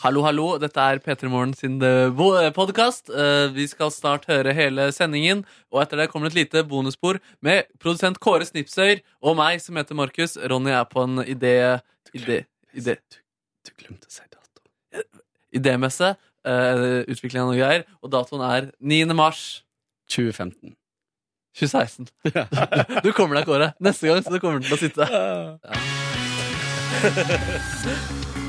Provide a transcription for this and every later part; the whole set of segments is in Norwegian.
Hallo, hallo. Dette er P3 Morgen sin podkast. Vi skal snart høre hele sendingen. Og etter det kommer det et lite bonusspor med produsent Kåre Snipsøyr og meg, som heter Markus. Ronny er på en idé... idé, idé. Du glemte å si dato. idémesse. Uh, utvikling av noe greier. Og datoen er 9. mars 2015. 2016. Du kommer deg, Kåre. Neste gang så kommer du til å sitte. Ja,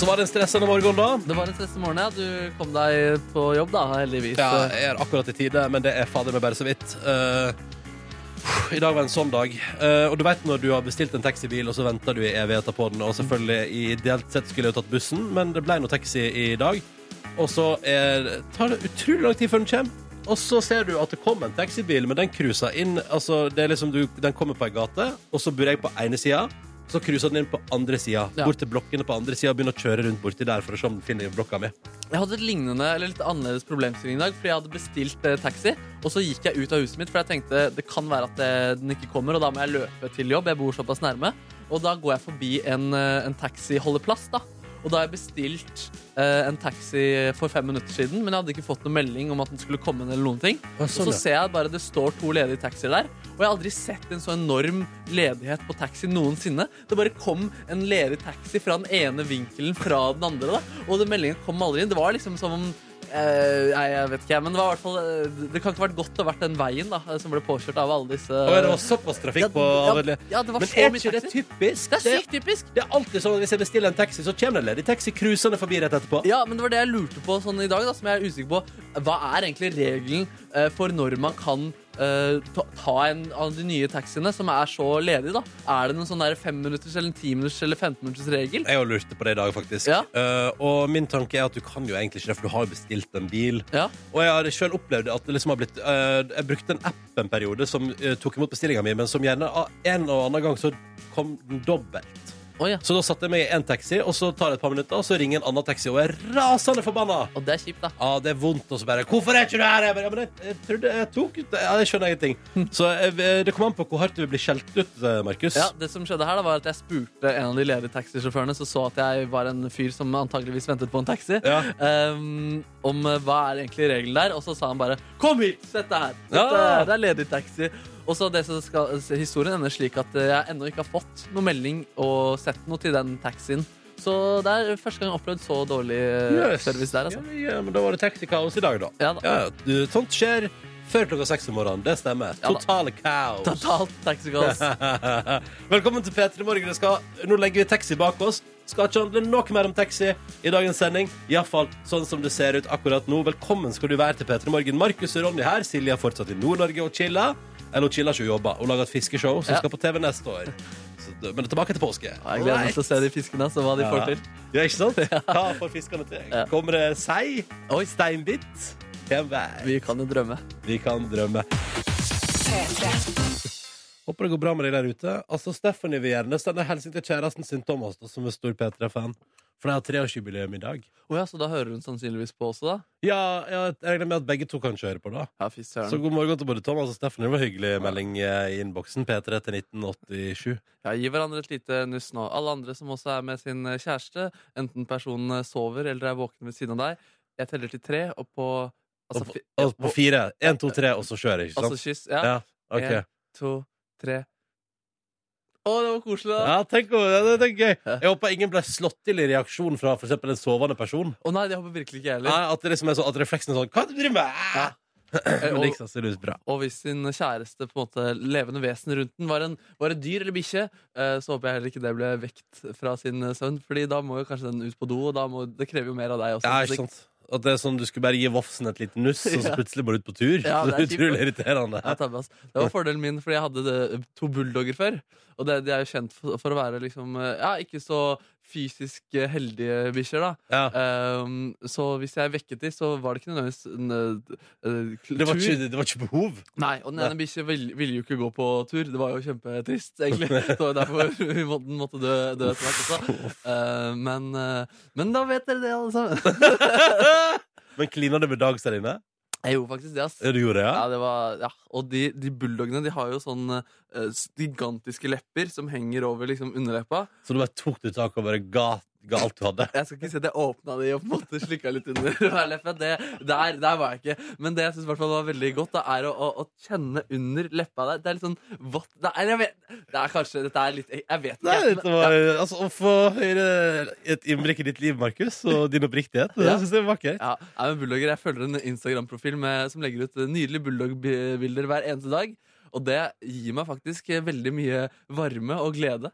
Så var det en stressende morgen, da. Det var en stressende morgen, ja. Du kom deg på jobb, da, heldigvis. Ja, jeg er akkurat i tide, men det er fader meg bare så vidt. Uh, I dag var en sånn dag. Uh, og du vet når du har bestilt en taxibil, og så venter du i evigheter på den, og selvfølgelig ideelt sett skulle jeg jo tatt bussen, men det ble nå taxi i dag. Og så er, tar det utrolig lang tid før den kommer. Og så ser du at det kommer en taxibil, men den cruiser inn altså det er liksom du, Den kommer på ei gate, og så bor jeg på ene sida. Så cruiser den inn på andre sida, Ja. bort til blokkene på andre sida, og begynner å kjøre rundt borti der for å se om den finner blokka mi. Jeg hadde et lignende, eller litt annerledes problemstilling i dag. Fordi jeg hadde bestilt eh, taxi, og så gikk jeg ut av huset mitt. For jeg tenkte det kan være at eh, den ikke kommer, og da må jeg løpe til jobb. Jeg bor såpass nærme. Og da går jeg forbi en, eh, en taxiholdeplass, da. Og da har jeg bestilt eh, en taxi for fem minutter siden, men jeg hadde ikke fått noen melding om at den skulle komme. eller noen ting Og sånn, så ser jeg bare det står to ledige taxier der. Og jeg har aldri sett en så enorm ledighet på taxi noensinne. Det bare kom en ledig taxi fra den ene vinkelen fra den andre. da Og den meldingen kom aldri inn. Det var liksom som om eh, Nei, jeg vet ikke, men det var i hvert fall eh, Det kan ikke ha vært godt å ha vært den veien da som ble påkjørt av alle disse Og det var såpass trafikk på ja, ja, det var Men så er mye ikke det taxi. typisk? Det er sykt typisk. Det er alltid sånn at Hvis jeg bestiller en taxi, så kommer det en ledig taxi cruisende forbi rett etterpå. Ja, men det var det jeg lurte på sånn i dag, da, som jeg er usikker på. Hva er egentlig regelen eh, for når man kan eh, ta, ta en av de nye taxiene som er så ledige? da? Er det noen sånn der femminutters eller timinutters eller 15-minutters regel? Jeg har lurt på det i dag, faktisk. Ja. Uh, og min tanke er at du kan jo egentlig ikke det, for du har jo bestilt en bil. Ja. Og jeg har selv opplevd at det liksom har blitt uh, Jeg brukte en app en periode som tok imot bestillinga mi, men som gjerne en og annen gang så kom den dobbelt. Å ja. Så da satte jeg meg i én taxi, og så tar det et par minutter, og så ringer en annen taxi, og er rasende forbanna. Og det er kjipt, da. Ja, det er vondt, og så bare 'Hvorfor er ikke du her?' Jeg bare, ja, men jeg, jeg trodde jeg tok ut. Ja, jeg skjønner ingenting. Så eh, det kommer an på hvor hardt du vil bli skjelt ut, eh, Markus. Ja, det som skjedde her da var at Jeg spurte en av de ledige taxisjåførene som så at jeg var en fyr som antageligvis ventet på en taxi, Ja. um, om eh, hva er egentlig regelen der. Og så sa han bare 'Kom hit! Sett deg her! Dette, Ja. Det er ledig taxi.' Og så det som skal, Historien ender slik at eh, jeg ennå ikke har fått noe melding og sett noe til den taxien. Så det er første gang jeg har opplevd så dårlig eh, Yes. service der. altså. Ja, ja, men da var det taxikaos i dag, da. Ja da. Ja, sånt skjer før klokka seks om morgenen. Det stemmer. Ja. Totale kaos. Totalt taxikaos. Velkommen til P3 Morgen. Skal, nå legger vi taxi bak oss. Skal ikke handle noe mer om taxi i dagens sending. Iallfall sånn som det ser ut akkurat nå. Velkommen skal du være til P3 Morgen. Markus og Ronny her. Silje er fortsatt i Nord-Norge og chiller. Eller hun chiller ikke, hun jobber. Hun lager et fiskeshow som skal på TV neste år. Så, men tilbake til påske. Ja, Jeg gleder meg til å se de fiskene, så hva de får til. Ja, ikke sant? Hva får fiskene til? Kommer det sei? Oi. Steinbit? Hvem vet? Vi kan jo drømme. Vi kan drømme. Håper det går bra med deg der ute. Altså, Stephanie vil gjerne sende hilsen til kjæresten sin Thomas, da, som er stor P3-fan. For de har treårsjubileum i dag. Oh ja, så da hører hun sannsynligvis på også, da? Ja, jeg regner med at begge to kan kjøre på, da. Ja, søren. Så god morgen til både Thomas og Steffen. Det var hyggelig melding eh, i innboksen. P3 til 1987. Ja, Gi hverandre et lite nuss nå. Alle andre som også er med sin eh, kjæreste, enten personen sover eller er våken ved siden av deg, jeg teller til tre, og på altså, Og på, og på fire. Én, to, tre, og så kjøre, ikke sant? Altså kyss. Ja. Ja, ok. En, to, tre. Å, det var koselig, da! Ja, tenk, ja, det er gøy. Jeg håper ingen ble slått til i reaksjon fra for eksempel en sovende person. Å nei, det håper virkelig ikke jeg Nei, heller. at, det liksom er så, at refleksen er sånn Hva er det du driver med? Ja. Men det gikk sannsynligvis bra. og hvis sin kjæreste, på en måte levende vesen rundt den, var, en, var et dyr eller bikkje, eh, så håper jeg heller ikke det ble vekt fra sin søvn. Fordi da må jo kanskje den ut på do, og da må, det krever jo mer av deg også. Ja, ikke sant? At det er sånn du skulle bare gi vofsen et lite nuss, og så plutselig du ut på tur. Ja, det er utrolig irriterende. Ja, tabbe, ass. Det var fordelen min, fordi jeg hadde det, to bulldogger før. Og det, de er jo kjent for, for å være liksom eh, Ja, ikke så fysisk eh, heldige bikkjer, da. Ja. Um, så hvis jeg vekket de, så var det ikke nødvendigvis en eh, eh, Det, var tur. ikke, det var ikke behov. Nei, og den ene bikkja ville vil jo ikke gå på tur. Det var jo kjempetrist, egentlig. Det var derfor vi måtte, den måtte dø, dø etter hvert også. Uh, men, uh, men da vet dere det, alle sammen. Men klina du med Dag der inne? Jeg gjorde faktisk det, ass. Ja, du gjorde det, Ja, ja? det var, ja. Og de, de bulldogene de har jo sånn uh, gigantiske lepper som henger over liksom underleppa. Så du bare tok det tak bare ga, ga alt du hadde? Jeg skal ikke si at jeg åpna de og på en måte slikka litt under leppa. Det, der, der var jeg ikke. Men det jeg syns var veldig godt, da, er å, å, å kjenne under leppa der. Det er litt sånn vått det det er kanskje Dette er litt Jeg vet ikke. Nei, dette var, altså, Å få høre et innblikk i ditt liv, Markus, og din oppriktighet, det Ja. syns jeg var vakkert. Ja, jeg, er bulldogger. jeg følger en Instagram-profil som legger ut nydelige bulldog-bilder hver eneste dag. Og det gir meg faktisk veldig mye varme og glede.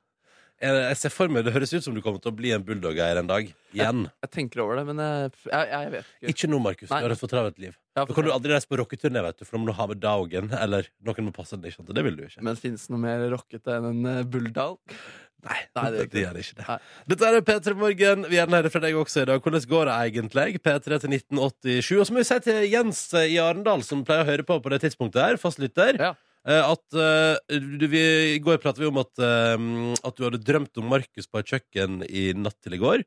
Jeg, jeg ser for meg, Det høres ut som du kommer til å bli en bulldogeier en dag. Igjen. Jeg tenker over det, men jeg, jeg, jeg vet ikke. Ikke nå, Markus. Du har et for travelt liv. Da kan du aldri reise på rocketurné, vet du, for da må du ha med Daugen, eller noen må passe deg. Det vil du ikke. Men fins det noe mer rockete enn en eh, bulldog? Nei, Nei, det det, gjør ikke det. Nei. Dette er P3 Morgen. Vi gjerne hører fra deg også i dag. Hvordan går det egentlig? P3 til 1987. Og så må vi si til Jens i Arendal, som pleier å høre på på det tidspunktet her, fastlytter, Ja. Eh, at eh, du, vi, I går pratet vi om at, eh, at du hadde drømt om Markus på et kjøkken i natt til i går.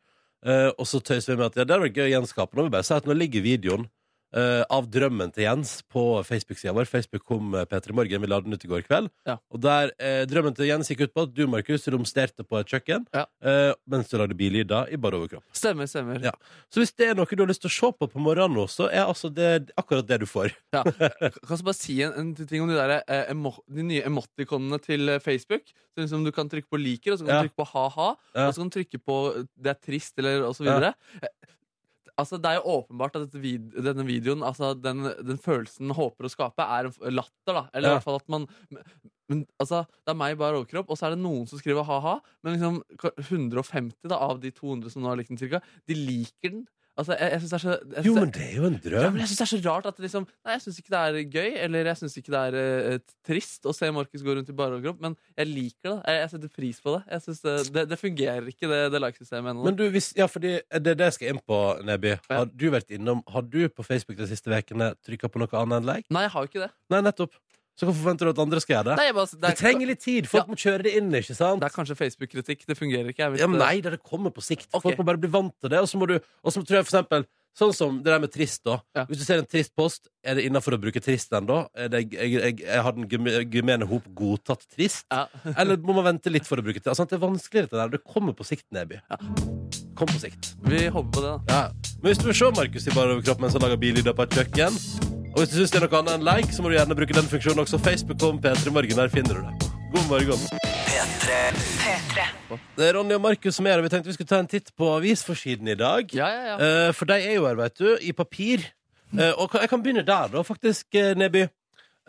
Og så tøyser vi med at ja, det hadde vært gøy å gjenskape. Nå vil vi bare si at nå ligger videoen eh, av drømmen til Jens på Facebook-sida vår. Facebook kom eh, P3 Morgen. Vi la den ut i går kveld. Ja. Og der eh, drømmen til Jens gikk ut på at du, Markus, romsterte på et kjøkken Ja. eh, mens du lagde billyder i bare overkropp. Stemmer, stemmer. Ja. Så hvis det er noe du har lyst til å se på på morgenen nå, så er altså det akkurat det du får. Ja. Kan jeg bare si en, en ting om de, der, eh, emo, de nye emoticonene til eh, Facebook? Så liksom Du kan trykke på 'liker', og så kan Ja. du trykke på 'ha-ha', Ja. og så kan du trykke på eh, 'det er trist', eller og så videre. Eh, Altså, det er jo åpenbart at vid denne videoen, altså den, den følelsen den håper å skape, er latter. da Eller Ja. i hvert fall at man men, altså, Det er meg i bar overkropp, og så er det noen som skriver ha-ha. Men liksom 150 da, av de 200 som nå har likt den, cirka, de liker den. Altså, jeg, jeg synes det er så jeg Jo, men det er jo en ja, drøm. men jeg synes det er så rart at det liksom Nei, jeg syns ikke det er gøy, eller jeg syns ikke det er uh, trist å se Markus gå rundt i bare overkropp, men jeg liker det. Jeg, jeg setter pris på det. Jeg synes det, det, det fungerer ikke, det, det likesystemet ennå. Men du, hvis, ja, fordi det er det jeg skal inn på, Neby. Har du vært innom Har du på Facebook de siste ukene trykka på noe annet enn like? Nei, jeg har jo ikke det. Nei, nettopp. Så hvorfor forventer du at andre skal gjøre det? Nei, jeg bare, det, Det er, trenger litt tid. Folk Ja. må kjøre det inn, ikke sant? det er kanskje Facebook-kritikk. Det fungerer ikke. Ja, men nei, det, det kommer på sikt. Okay. Folk må bare bli vant til det. Og så må du Og så tror jeg for eksempel Sånn som det der med trist, da. Ja. Hvis du ser en trist post, er det innafor å bruke trist ennå? Jeg, jeg, jeg har den gemene hop godtatt trist? Ja. Eller må man vente litt for å bruke det? Altså, det er vanskelig, dette der. Det kommer på sikt, Neby. Ja. Kom på sikt. Vi håper på det, da. Ja. Men hvis du vil se Markus i bare overkropp mens han lager billyder på et kjøkken, og hvis du syns det er noe annet enn like, så må du gjerne bruke den funksjonen også. Facebook om P3 Morgen. Der finner du det. God morgen. Det er Ronny og Markus som er her, og vi tenkte vi skulle ta en titt på avisforsiden i dag. Ja, ja, ja. Eh, for de er jo her, vet du, i papir. Eh, og jeg kan begynne der, da, faktisk, eh, Neby.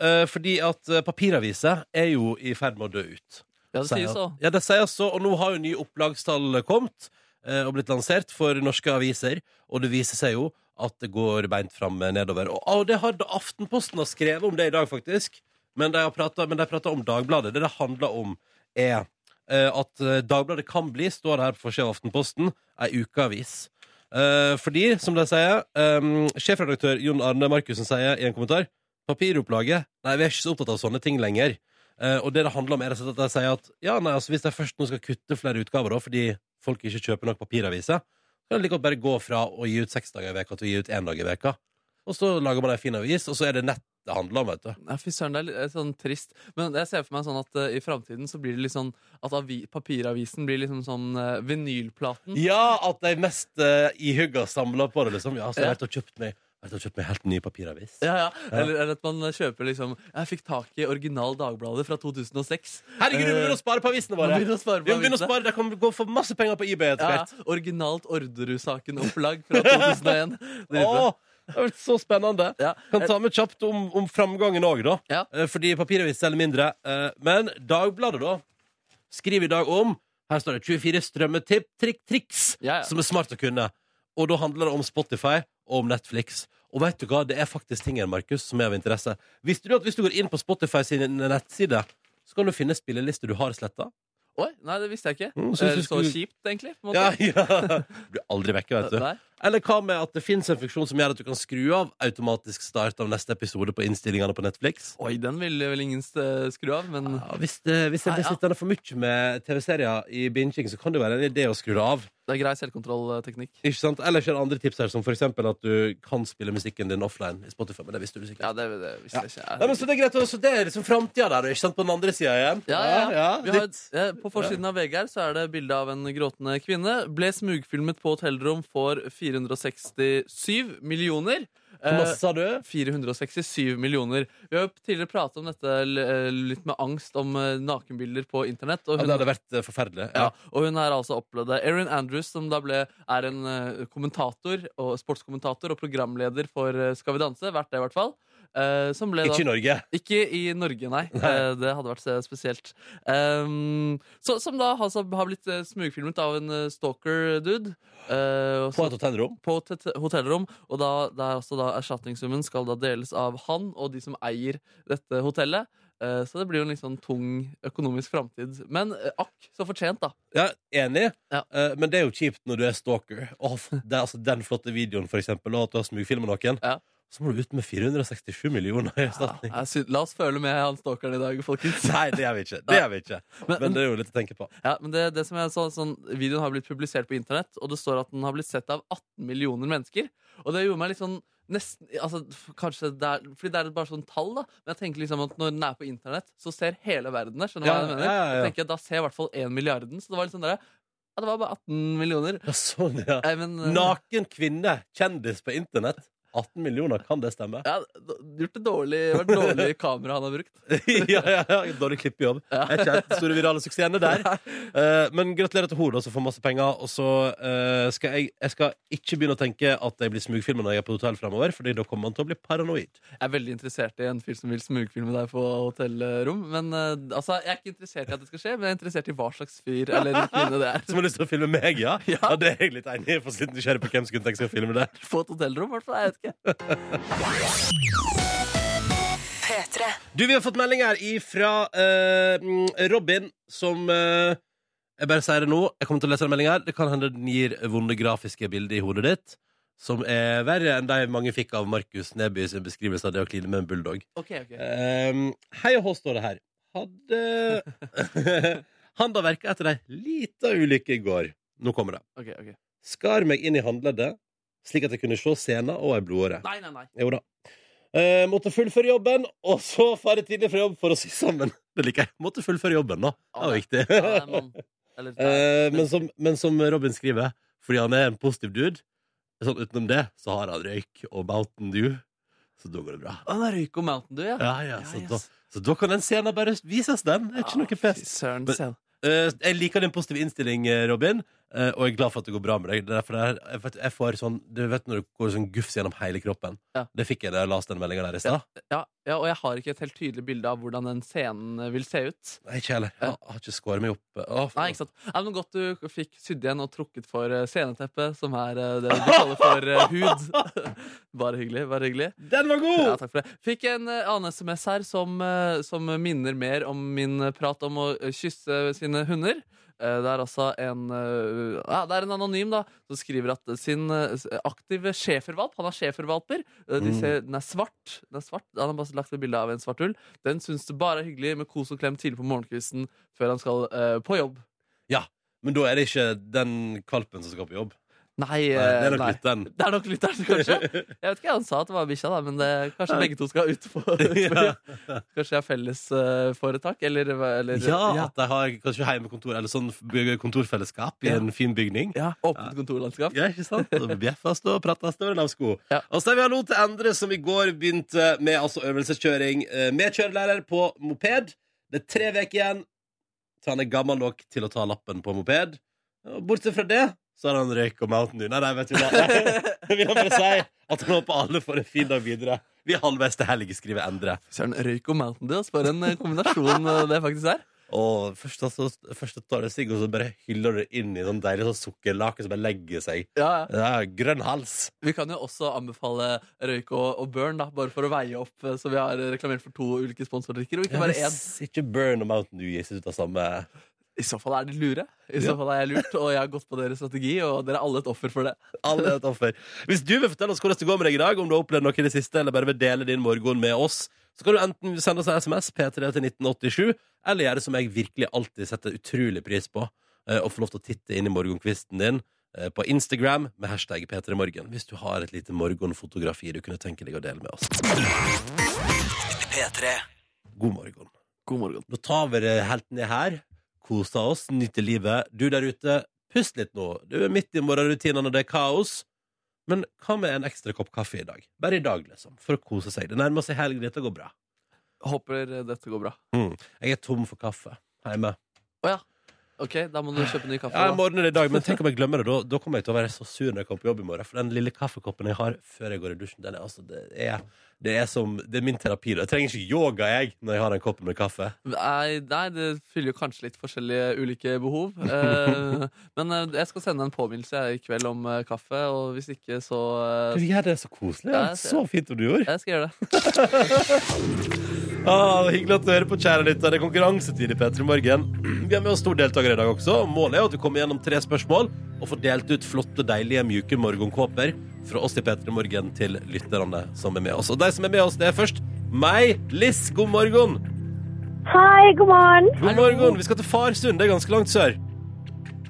Eh, fordi at eh, papiraviser er jo i ferd med å dø ut. Ja, det sier så. Ja, det sier så. Og nå har jo nye opplagstall kommet eh, og blitt lansert for norske aviser. Og det viser seg jo at det går beint fram eh, nedover. Og, og det har Aftenposten har skrevet om det i dag, faktisk. Men de har pratet om Dagbladet. Det det handler om, er eh, at eh, Dagbladet kan bli, står det her på forsida av Aftenposten, ei ukeavis. Fordi, som de sier, sjefredaktør Jon Arne Markussen sier i en kommentar Papiropplaget Nei, vi er ikke så opptatt av sånne ting lenger. Og det det handler om, er at de sier at ja, nei, altså, hvis de først nå skal kutte flere utgaver, da, fordi folk ikke kjøper nok papiraviser, kan de like godt bare gå fra å gi ut seks dager i veka til å gi ut én dag i veka. Og så lager man ei en fin avis, og så er det nett det handler om, vet du. Nei, Fy søren, det er litt, eh, sånn trist. Men jeg ser for meg sånn at uh, i framtiden så blir det litt sånn at avi papiravisen blir liksom sånn uh, vinylplaten. Ja, at de mest uh, ihugga samler på det, liksom. Ja, så jeg har vært og kjøpt meg jeg har kjøpt meg helt ny papiravis. Ja, ja. Eller, eller at man kjøper liksom Jeg fikk tak i original Dagbladet fra 2006. Herregud, vi begynner å spare på avisene våre! begynner å spare Vi på må begynne å spare, De kan gå for masse penger på eBay etter Ja, hvert. ja. Originalt Orderud-saken-opplag fra 2001. det Åh, det har vært så spennende. Ja. Kan ta med kjapt om, om framgangen òg, da. Ja. Eh, Fordi papiravis selger mindre. Eh, Men Dagbladet, da, skriver i dag om Her står det 24 strømmetipp-triks Ja, som er smart å kunne. Og da handler det om Spotify om Netflix. Og vet du hva, det er faktisk ting her, Markus, som er av interesse. Visste du at hvis du går inn på Spotify sin nettside, så kan du finne spillelister du har sletta? Oi, nei, det visste jeg ikke. Mm, så Eh, så skulle- kjipt, egentlig. Ja, ja. Du blir aldri vekke, vet du. Nei. Eller hva med at det fins en funksjon som gjør at du kan skru av automatisk start av neste episode på innstillingene på Netflix? Oi, den vil vel ingen skru av, men Ja, hvis, det, hvis jeg blir sittende for mye med TV-serier i binging, så kan det være en idé å skru det av. det er grei selvkontrollteknikk. Ikke sant? Ellers er det andre tips her, som eksempel at du kan spille musikken din offline i Spotify. Men det visste du sikkert. Ja, det, det visste jeg ikke. Nei, men så det er greit, også, det er liksom framtida der, ikke sant? På den andre sida igjen. Ja, ja, ja. Vi har, eh, på forsiden av VG her så er det bilde av en gråtende kvinne. Ble smugfilmet på hotellrom for 467 millioner. Hvor masse Eh, sa du? 467 millioner. Vi har jo tidligere pratet om dette litt med angst om eh, nakenbilder på internett. Og Ja, det hadde vært eh, forferdelig. ja, Ja. og hun har altså opplevd det. Erin Andrews, som da ble, er en eh, kommentator og sportskommentator og programleder for eh, Skal vi danse, vært det i hvert fall. Eh, som ble da Ikke i Norge. ikke i Norge, nei. Nei. Eh, det hadde vært eh, spesielt. Um, så, som da altså, har blitt smugfilmet av en stalker-dude. Uh, På et hotellrom. på et hotellrom. Og da, der også da erstatningssummen skal da deles av han og de som eier dette hotellet. Så det blir jo en litt sånn tung økonomisk framtid. Men akk så fortjent, da. Ja, Enig, Ja. Men det er jo kjipt når du er stalker. Og det er altså den flotte videoen, for eksempel, og at du har smugfilma noen. Ja. Så må du ut med 467 millioner i erstatning. Ja, la oss føle med han stalkeren i dag, folkens. Nei, det gjør vi ikke. Det gjør vi ikke. Men, Men det er jo litt å tenke på. Ja, men det, det som jeg så, sånn, Videoen har blitt publisert på internett, og det står at den har blitt sett av 18 millioner mennesker. Og det gjorde meg litt sånn nesten, altså, kanskje det er, Fordi det er bare sånn tall, da. Men jeg tenker liksom at når den er på internett, så ser hele verden det. Skjønner du Ja, hva jeg mener? ja, ja. Jeg tenker at Da ser i hvert fall 1 milliarden. Så det var litt sånn der, ja, det var bare 18 millioner. Ja, sånn, ja. Nei, men, eh, Naken kvinne, kjendis på internett. 18 millioner, kan det stemme? ja, gjort det dårlig, vært dårlig kamera han har brukt. ja, ja, ja. Dårlig klippejobb. Ja. Er ikke helt store virale suksessene der. Uh, men gratulerer til henne, som får masse penger. Og så uh, skal jeg, jeg skal ikke begynne å tenke at jeg blir smugfilma når jeg er på hotell fremover, Fordi da kommer man til å bli paranoid. Jeg er veldig interessert i en fyr som vil smugfilme deg på hotellrom. Men uh, altså, Jeg er ikke interessert i at det skal skje, men jeg er interessert i hva slags fyr eller kvinne det er. Som har lyst til å filme meg, ja? Ja. ja det er jeg litt enig i. For litt nysgjerrig på hvem som kunne tenke seg å filme det. På et hotellrom, i hvert fall. Ikke. P3. Du, Vi har fått melding her ifra eh, Robin, som eh, Jeg bare sier det nå. Jeg kommer til å lese den meldinga her. Det kan hende den gir vonde grafiske bilder i hodet ditt. Som er verre enn de mange fikk av Markus Neby sin beskrivelse av det å kline med en bulldog. Okay, okay. Um, hei og hå, står det her. Hadde Han da verka etter ei lita ulykke i går. Nå kommer det. Okay, okay. Skar meg inn i håndleddet, slik at jeg kunne se scenen og ei blodåre. Nei, nei, nei. Jo da. Eh, måtte fullføre jobben, og så fare tidlig fra jobb for å sy sammen. Det liker jeg. Måtte fullføre jobben, da. Det var viktig. Ja, er. Eller, nei. Eh, men, som, men som Robin skriver, fordi han er en positiv dude, sånn utenom det, så har han røyk og Mountain Dew. Så da går det bra. Han er Røyk og Mountain Dew, ja. Ja, ja, så, yes. da, så da kan den scenen bare vises, den. Det er ikke Ah, noe fest pes. Men- Eh, jeg liker din positive innstilling, eh, Robin, eh, og jeg er glad for at det går bra med deg. Det er derfor det er, jeg, vet, jeg får sånn Du vet når det går sånn gufs gjennom hele kroppen? Ja. Det fikk jeg da jeg leste den meldinga der i stad. Ja, ja, og jeg har ikke et helt tydelig bilde av hvordan den scenen eh, vil se ut. Nei, ikke heller. Jeg har ikke skåret meg opp. Å, Nei, ikke sant? Nei, men Godt du fikk sydd igjen og trukket for eh, sceneteppet, som er det vi kaller for hud. bare hyggelig. bare hyggelig Den var god! Ja, takk for det. Fikk en annen SMS her som, som minner mer om min prat om å kysse sine hunder. Eh, Det er altså en eh, ja, Det er en anonym da som skriver at sin eh, aktive schæfervalp Han har schæfervalper. De Mm. ser- Den er svart. Den er svart. Han har bare lagt et bilde av en svart ull. Den syns det bare er hyggelig med kos og klem tidlig på morgenkvisten før han skal uh, på jobb. Ja, Men da er det ikke den kvalpen som skal på jobb. Nei, Nei, det er nok nei. litt. Det er nok lytteren, kanskje. Jeg vet ikke, Han sa at det var bikkja, da, men det, kanskje begge to skal ut på ja. Kanskje jeg har fellesforetak? Eller, eller ja, at de har kanskje heimekontor eller sånn kontorfellesskap i Ja. en fin bygning. Ja, Åpent kontorlandskap. Ja, ikke sant? Og Bjeffast og prates over en sko. Ja. Og så er vi hallo til Endre, som i går begynte med altså, øvelseskjøring eh, med kjørelærer på moped. Det er tre uker igjen til han er gammel nok til å ta lappen på moped. Bortsett fra det så har han røyk og Mountain Dew. Nei, nei, vet du hva. Jeg vil bare si at han håper alle får en fin dag videre. Vi er halvveis til helg, skriver Endre. Søren, røyk og Mountain Dew. Bare For en eh, kombinasjon eh, det faktisk er. Og først, altså, først tar det sigg, og så bare hyller det inn i sånn deilig sånn sukkerlake som bare legger seg. Ja, ja. Grønn hals. Vi kan jo også anbefale røyk og, og burn, da, bare for å veie opp. eh, Så vi har reklamert for to ulike sponsordrikker, og ikke bare én. Hvis ikke Burn og Mountain Dew gis ut av samme I så fall er det lure. I så Ja. fall er jeg lurt, og jeg har gått på deres strategi, og dere er alle et offer for det. Alle er et offer. Hvis du vil fortelle oss hvordan det går med deg i dag, om du har opplevd noe i det siste, eller bare vil dele din morgen med oss, så kan du enten sende oss en SMS P3 til 1987, eller gjøre det som jeg virkelig alltid setter utrolig pris på, eh, og få lov til å titte inn i morgenkvisten din eh, på Instagram med hashtag P3morgen, hvis du har et lite morgenfotografi du kunne tenke deg å dele med oss. God morgen. God morgen. Nå tar vi det helt ned her. Koser oss, nytte livet. Du der ute, pust litt nå. Du er midt i morgenrutinene, det er kaos. Men hva med en ekstra kopp kaffe i dag? Bare i dag, liksom. For å kose seg. Det nærmer seg helg. Dette går bra. Håper dette går bra. Jeg er tom for kaffe hjemme. Å ja. Ok, da må du kjøpe ny kaffe. Ja, jeg må ordne det i dag, men tenk om jeg glemmer det. Da, da kommer jeg til å være så sur når jeg kommer på jobb i morgen. For den lille kaffekoppen jeg har før jeg går i dusjen, den er, altså, det, er, det, er som, det er min terapi. Jeg trenger ikke yoga jeg når jeg har den koppen med kaffe. Nei, nei, det fyller jo kanskje litt forskjellige ulike behov. Eh, men eh, jeg skal sende en påminnelse i kveld om eh, kaffe, og hvis ikke, så Du eh, gjør det så koselig. Ja, så fint om du gjorde. Jeg skal gjøre det. Ah, hyggelig at du hører på, kjære lytter. Det er konkurransetid i P3 Morgen. Vi har med oss stor deltaker i dag også. Målet er at du kommer gjennom tre spørsmål og får delt ut flotte, deilige, mjuke morgenkåper fra oss i P3 Morgen til lytterne som er med oss. Og de som er med oss, det er først meg, Liss. God morgen. Hei, god morgen. God morgen. Vi skal til Farsund. Det er ganske langt sør.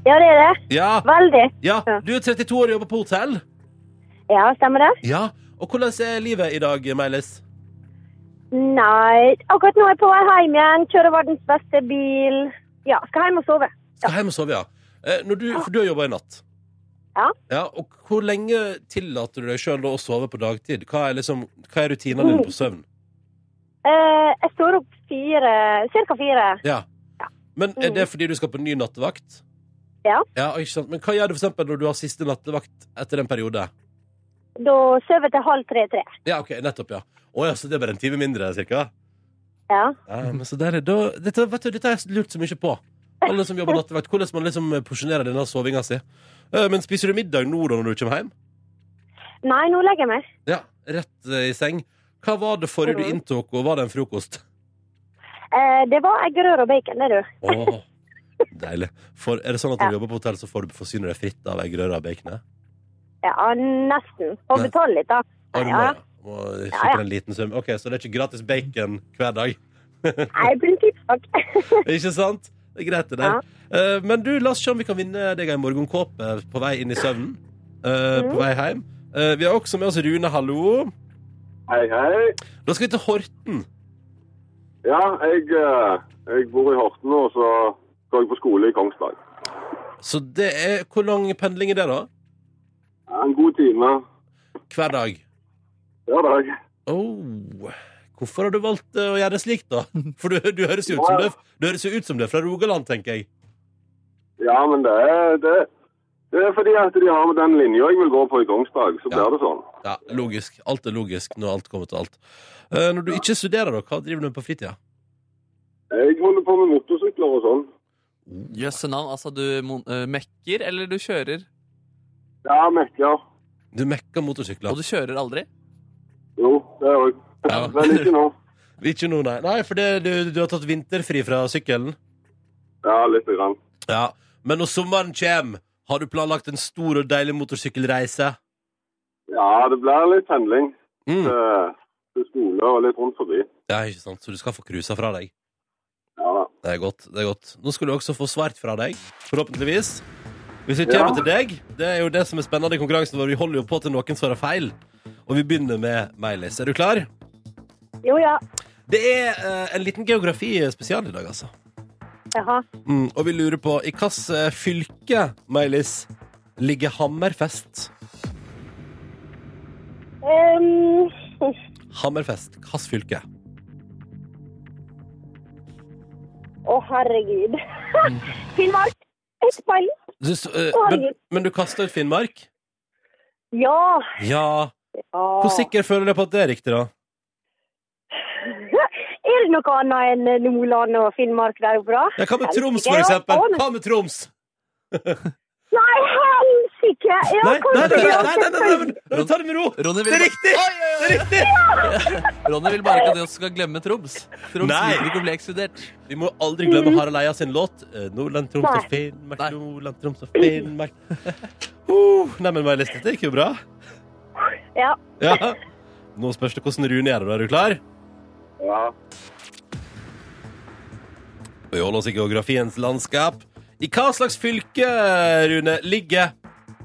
Ja, det er det. Ja. Veldig. ja. Du er 32 år og jobber på hotell. Ja, stemmer det? Ja. Og hvordan er livet i dag, Meilis? Nei, akkurat nå er jeg på vei hjem igjen. Kjører verdens beste bil. Ja, skal hjem og sove. Skal hjem og sove, ja. Eh, du, for du har jobba i natt. Ja. ja. Og hvor lenge tillater du deg sjøl å sove på dagtid? Hva er, liksom, hva er rutinene dine på søvn? Uh, jeg står opp fire, cirka fire. Ja. Ja. Men er det fordi du skal på ny nattevakt? Ja. ja ikke sant? Men hva gjør du for når du har siste nattevakt etter en periode? Da sover jeg til halv tre-tre. Ja, ok, nettopp, ja. Å ja, så det er bare en time mindre, cirka? Ja. Ja, men så der, er- da, dette, vet du, dette har jeg lurt så mye på. Alle som jobber nattevakt, hvordan man liksom porsjonerer denne sovinga si. Eh, Men spiser du middag nå da når du kommer hjem? Nei, nå legger jeg meg. Ja, rett eh, i seng. Hva var det forrige du Mhm. inntok, og var det en frokost? Eh, det var eggerøre og bacon, det, du. Åh, deilig. For, er det sånn at når du jobber på hotell, så får du forsyne deg fritt av eggerøre og bacon? Ja, nesten. Og betale litt, da. Ja, du må, Ja. Ja, ja. en liten sum. Ok, Så det er ikke gratis bacon hver dag? Nei, prinsippsak. ikke sant? Det er greit, det der. Eh, men du, la oss se om vi kan vinne deg en morgenkåpe på vei inn i søvnen. eh, På Mhm. vei hjem. Eh, vi har også med oss Rune, hallo. Hei, hei. Da skal vi til Horten. Ja, jeg, jeg bor i Horten, og så går jeg på skole i Kongsberg. Så det er Hvor lang pendling er det, da? Ja, En god time Hver dag? Hver dag. Oh. Hvorfor har du valgt eh, å gjøre det slik, da? For du, du, høres jo ut som du, du høres jo ut som du er fra Rogaland, tenker jeg. Ja, men det er, det, det er fordi at de har med den linja jeg vil gå på i Kongsberg, så Ja. blir det sånn. Ja, logisk. Alt er logisk når alt kommer til alt. Eh, når du ikke studerer, da, hva driver du med på fritida? Jeg holder på med motorsykler og sånn. Jøsse navn. Altså, du mon- eh, mekker, eller du kjører? Ja, mekker. Du mekker motorsykler. Og du kjører aldri? Jo, det òg. Ja. Men ikke nå. Ikke nå, nei. Nei, for det, du, du har tatt vinterfri fra sykkelen? Ja, lite grann. Ja. Men når sommeren kommer, har du planlagt en stor og deilig motorsykkelreise? Ja, det blir litt pendling Mm. til, til skole og litt rundt forbi. Ja, ikke sant? Så du skal få cruisa fra deg? Ja da. Det er godt. det er godt Nå skal du også få svart fra deg, forhåpentligvis. Hvis vi Ja. kommer til deg, det er jo det som er spennende i konkurransen vår. Vi holder jo på til noen svarer feil. Og vi begynner med Meilis. Er du klar? Jo, ja. Det er eh, en liten geografi-spesial i dag, altså. Jaha. Mm, og vi lurer på i hvilket fylke, Meilis, ligger Hammerfest? Um, Hammerfest, hvilket fylke? Å, herregud. Finnmark. Ikke peiling. Du eh, men, herregud. men du kasta ut Finnmark? Ja. Ja. Hvor sikker føler du på at det er riktig, da? Er det noe annet enn Nordland og Finnmark der oppe, da? Ja, hva med Troms, for eksempel? Hva med Troms? Nei, helsike! Ja, Nei, nei, nei, nei, nei, nei, nei, nei, nei, ta det med ro! Ronny Det er riktig! Det er riktig! Ronny vil bare ikke at vi skal glemme Troms. Troms liker ikke å bli ekskludert. Vi må aldri glemme Harald Eia sin låt. eh, Nordland, Troms og Finnmark, Nordland, Troms og Finnmark. Uh, nei, men May-Lis, gikk jo bra. Ja. Ja. Nå spørs det hvordan Rune gjør det. Er du klar? Ja. Vi holder oss i geografiens landskap. I hva slags fylke, Rune, ligger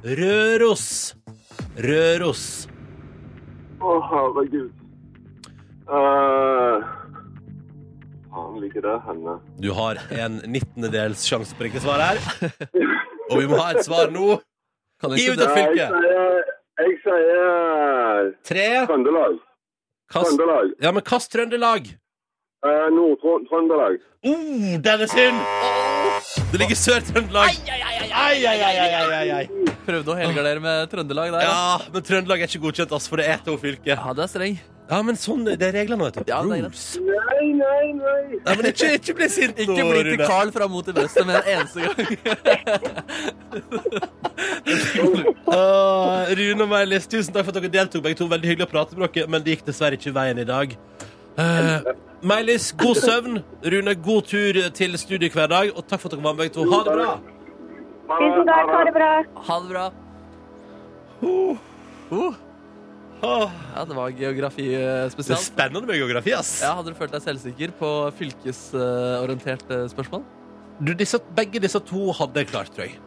Røros? Røros. Å, herregud. Uh, faen ligger det henne? Du har en nittendedels sjanse på riktig svar her. Og vi må ha et svar nå. Gi ut et fylke. Nei, jeg sier, Tre. Trøndelag. Kast. Trøndelag. Ja, men kast Trøndelag. Uh, Nord-Trøndelag. Oh, den er synd! Det ligger Sør-Trøndelag. Ai, ai, ai, ai, ai, ai. Prøvde å helgardere med Trøndelag der. Ja, men Trøndelag er ikke godkjent, ass, for det er to fylker. Ja, det er streng. Ja, men sånn, det er reglene, vet du. Ja, det er. Rules. Nei, nei, nei. Nei, men ikke, ikke bli sint nå, Ikke bli til Rune. Carl fra Mot i brøstet med en eneste gang. Åh, Rune og Meilis, tusen takk for at dere deltok. Begge to veldig hyggelig å prate med dere, men det gikk dessverre ikke veien i dag. Uh, Meilis, god søvn. Rune, god tur til studiet hver dag. Og takk for at dere var med, begge to. Ha det bra. Tusen takk, ha det bra. Ha det bra. Uh, Uh, ja, det var geografi spesielt. Det er spennende med geografi, ass. Ja, Hadde du følt deg selvsikker på fylkesorienterte spørsmål? Du, disse, begge disse to hadde jeg klart, tror jeg.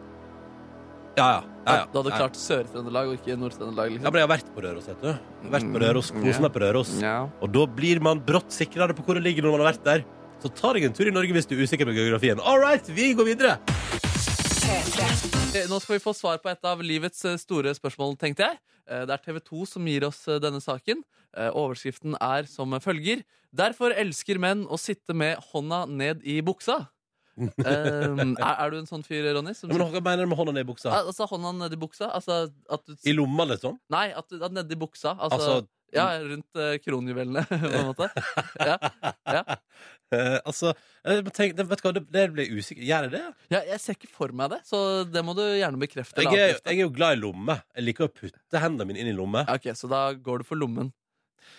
Ja, ja. ja, ja. Du hadde ja. klart Sør-Trøndelag og ikke Nord-Trøndelag? Ja, liksom? men jeg har vært på Røros, vet du. Vært på Røros, Mm, Kosen ja. meg på Røros. Ja. Og da blir man brått sikrere på hvor det ligger når man har vært der. Så ta deg en tur i Norge hvis du er usikker på geografien. All right, vi går videre. Eh, Nå skal vi få svar på et av livets eh, store spørsmål, tenkte jeg. Eh, Det er TV 2 som gir oss denne saken. Overskriften er som følger. Derfor elsker menn å sitte med hånda ned i buksa. Eh, er, er du en sånn fyr, Ronny? Som, Ja, men Hva mener du med hånda ned i buksa? Al- altså hånda ned i buksa? Altså at du I lomma, liksom? Nei, at, du- at nedi buksa. Altså, Altså, ja, rundt eh, kronjuvelene, på en måte. Ja, ja. eh, altså eh, men tenk, det, Vet du hva, det, det blir usikker. Gjør jeg det? ja, jeg ser ikke for meg det, så det må du gjerne bekrefte. Jeg eller er, avkrefte. jeg er jo glad i lomme. Jeg liker å putte hendene mine inn i lomme. Ok, Så da går du for lommen.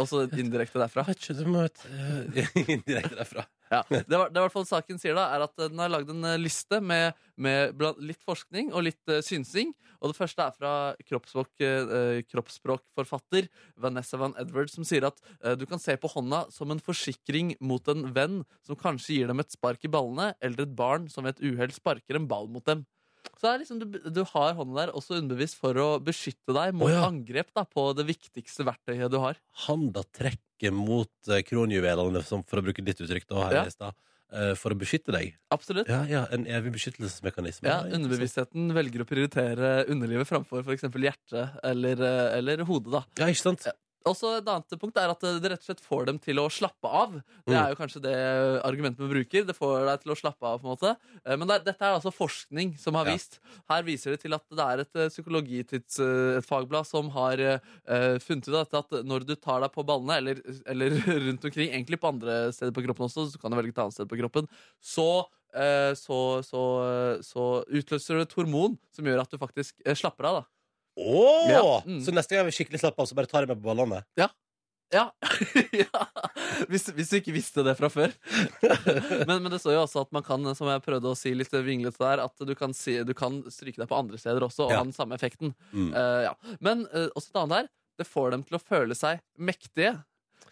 Og så indirekte derfra. Ikke, du må eh, Indirekte derfra. Ja, det, var, det er i hvert fall saken sier da Er at eh, den har lagd en eh, liste med, med litt forskning og litt uh, synsing. Og det første er fra kroppsspråk, uh, kroppsspråkforfatter Vanessa Van Edward, som sier at uh, du kan se på hånda som en forsikring mot en venn som kanskje gir dem et spark i ballene, eller et barn som ved et uhell sparker en ball mot dem. Så det liksom, du, du har hånden der også underbevisst for å beskytte deg mot oh, ja. angrep da, på det viktigste verktøyet du har. Handa trekker mot eh, kronjuvelene, for å bruke ditt uttrykk, da, her Ja. i stad, eh, for å beskytte deg. Absolutt. Ja, ja, En evig beskyttelsesmekanisme. Ja. Underbevisstheten velger å prioritere underlivet framfor f.eks. hjertet eller, eh, eller hodet. da. Ja, ikke sant? Også Et annet punkt er at det rett og slett får dem til å slappe av. Det Mm. er jo kanskje det argumentet vi bruker. Det får deg til å slappe av. på en måte. Eh, Men det er, dette er altså forskning som har vist. Her viser det til at det er et eh, psykologitids, eh, et fagblad som har uh, funnet ut at, at når du tar deg på ballene, eller, eller rundt omkring, egentlig på andre steder på kroppen også, så kan du velge et annet sted på kroppen, så uh, så, så, så utløser du et hormon som gjør at du faktisk uh, slapper av. da Åh! Ja, mm. Så neste gang jeg vil skikkelig slappe av, så bare tar jeg meg på ballene? Ja. ja. Hvis, hvis du ikke visste det fra før. men, men det står jo også at man kan, som jeg prøvde å si litt vinglete der, at du kan, si, du kan stryke deg på andre steder også og Ja. ha den samme effekten. Mm. Uh, ja. Men uh, også et annet her. Det får dem til å føle seg mektige.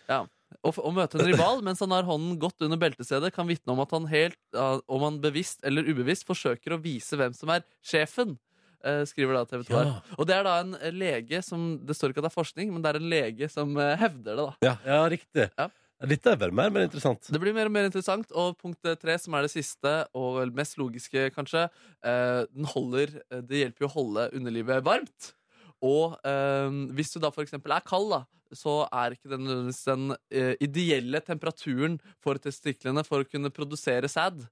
Ja. Å, møte en rival mens han har hånden godt under beltestedet, kan vitne om at han helt, om han bevisst eller ubevisst forsøker å vise hvem som er sjefen. Eh, skriver da TV 2 her. Ja. Og det er da en eh, lege som Det står ikke at det er forskning, men det er en lege som eh, hevder det. da Ja, ja riktig. Ja. Dette er vel mer, mer interessant. Det blir mer og mer interessant. Og punkt tre, som er det siste og mest logiske, kanskje, eh, den holder Det hjelper jo å holde underlivet varmt. Og eh, hvis du da eksempel er kald, da, så er ikke den den eh, ideelle temperaturen for testiklene for å kunne produsere sæd.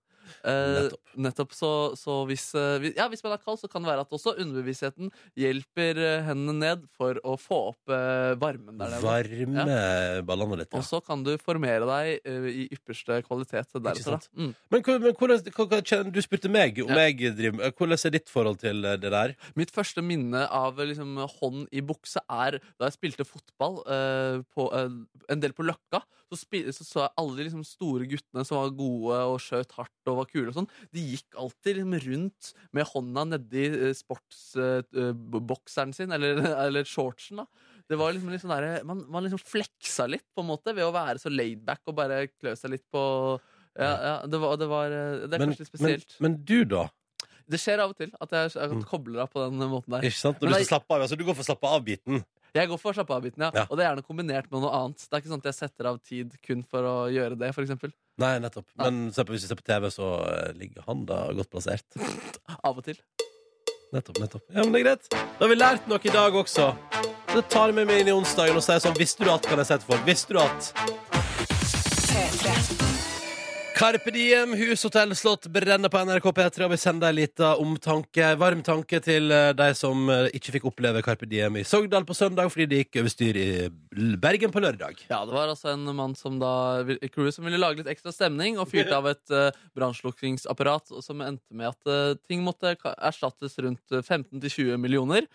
Eh, Nettopp. nettopp. Så, så hvis, eh, ja, hvis man er kald, så kan det være at også underbevisstheten hjelper eh, hendene ned for å få opp varmen der nede. Varme ballene litt. Og så kan du formere deg i ypperste kvalitet deretter. da. Mm. Men, men hvordan, du spurte meg om Ja. jeg driver Hvordan er ditt forhold til det der? Mitt første minne av liksom, hånd i bukse er da jeg spilte fotball eh, på, eh, en del på Løkka. Så, så så jeg alle de liksom, store guttene som var gode og skjøt hardt og var kule. og sånn De gikk alltid liksom, rundt med hånda nedi uh, sportsbokseren sin, eller, eller shortsen. da det var liksom litt sånn der, man, man liksom fleksa litt på en måte ved å være så laidback og bare klø seg litt på ja, ja, det var, det var eh, Det er Men, kanskje litt spesielt. men du, da? det skjer av og til at jeg, jeg Mm. kobler av på den måten der. Ikke sant? Når du skal slappe av, altså du går for slappe av-biten. Jeg går for slappe av-biten, ja. Ja. Og det er gjerne kombinert med noe annet. Det er ikke sånn at jeg setter av tid kun for å gjøre det, for eksempel. Nei, nettopp. Men se på, hvis du ser på TV, så eh, ligger han da godt plassert. Av og til. Nettopp, nettopp. Ja, men det er greit. Da har vi lært noe i dag også. Så tar jeg med meg inn i onsdagen og sier sånn Visste du at, kan jeg si til folk. Visste du at Carpe Diem, hus, hotell, slott brenner på NRK P3, og vi sender en liten omtanke, varm tanke til eh, de som eh, ikke fikk oppleve Carpe Diem i Sogndal på søndag fordi det gikk over styr i Bergen på lørdag. Ja, det var altså en mann som da crew som ville lage litt ekstra stemning, og fyrte av et uh, brannslukkingsapparat, som endte med at uh, ting måtte erstattes rundt eh, 15-20 millioner.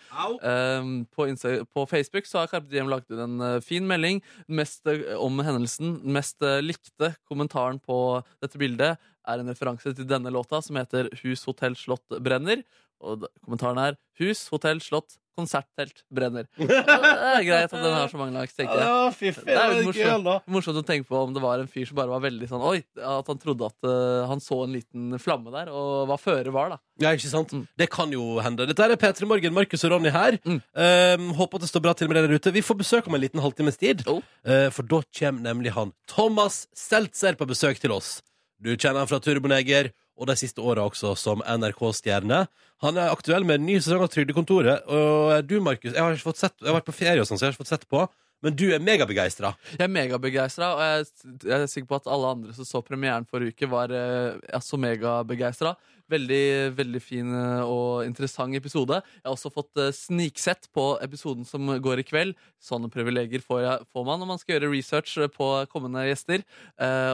Um, på, Insta på Facebook så har Carpe Diem lagt ut en uh, fin melding mest, om hendelsen. Den mest likte kommentaren på dette bildet er en referanse til denne låta, som heter Hus, hotell, slott brenner. Og kommentaren er Hus, hotell, slott, konserttelt brenner. Det er greit at den har så mange likes, tenker jeg. Ja, fiffig. Det er jo da. Morsomt å tenke på om det var en fyr som bare var veldig sånn Oi, at han trodde at eh, han så en liten flamme der, og hva føre var, da. Ja, ikke sant? Mm. Det kan jo hende. Dette er P3 Morgen, Markus og Ronny her. Mm. Um, håper at det står bra til med dere der ute. Vi får besøk om en liten halvtimes tid. Oh. uh, for da kommer nemlig han Thomas Seltzer på besøk til oss. Du kjenner han fra Turboneger, og de siste åra også som NRK-stjerne. Han er aktuell med en ny sesong av Trygdekontoret. Og du, Markus, jeg har ikke fått sett Jeg har vært på ferie og sånn, så jeg har ikke fått sett på. Men du er megabegeistra. Jeg er megabegeistra, og jeg, er sikker på at alle andre som så premieren forrige uke, var eh, så megabegeistra. Veldig, veldig fin eh, og interessant episode. Jeg har også fått eh, sniksett på episoden som går i kveld. Sånne privilegier får, jeg, får man når man skal gjøre research på kommende gjester.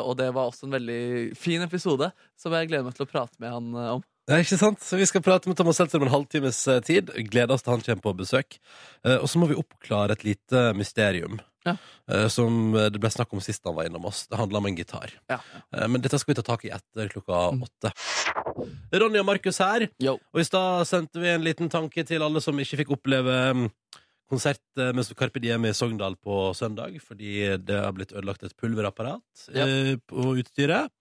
Og det var også en veldig fin episode, som jeg gleder meg til å prate med han om. Ja, ikke sant? Så Vi skal prate med Thomas Seltzer om en halvtimes eh, tid. Gleder oss til han kommer på besøk. Eh, og så må vi oppklare et lite mysterium. Ja. eh, Som eh, det ble snakk om sist han var innom oss. Det handler om en gitar. Ja. Eh, Men dette skal vi ta tak i etter klokka Mm. åtte. Ronny og Markus her. Yo. Og i stad sendte vi en liten tanke til alle som ikke fikk oppleve mm, konsert eh, med Carpe Diem i Sogndal på søndag, fordi det har blitt ødelagt et pulverapparat eh, på utstyret.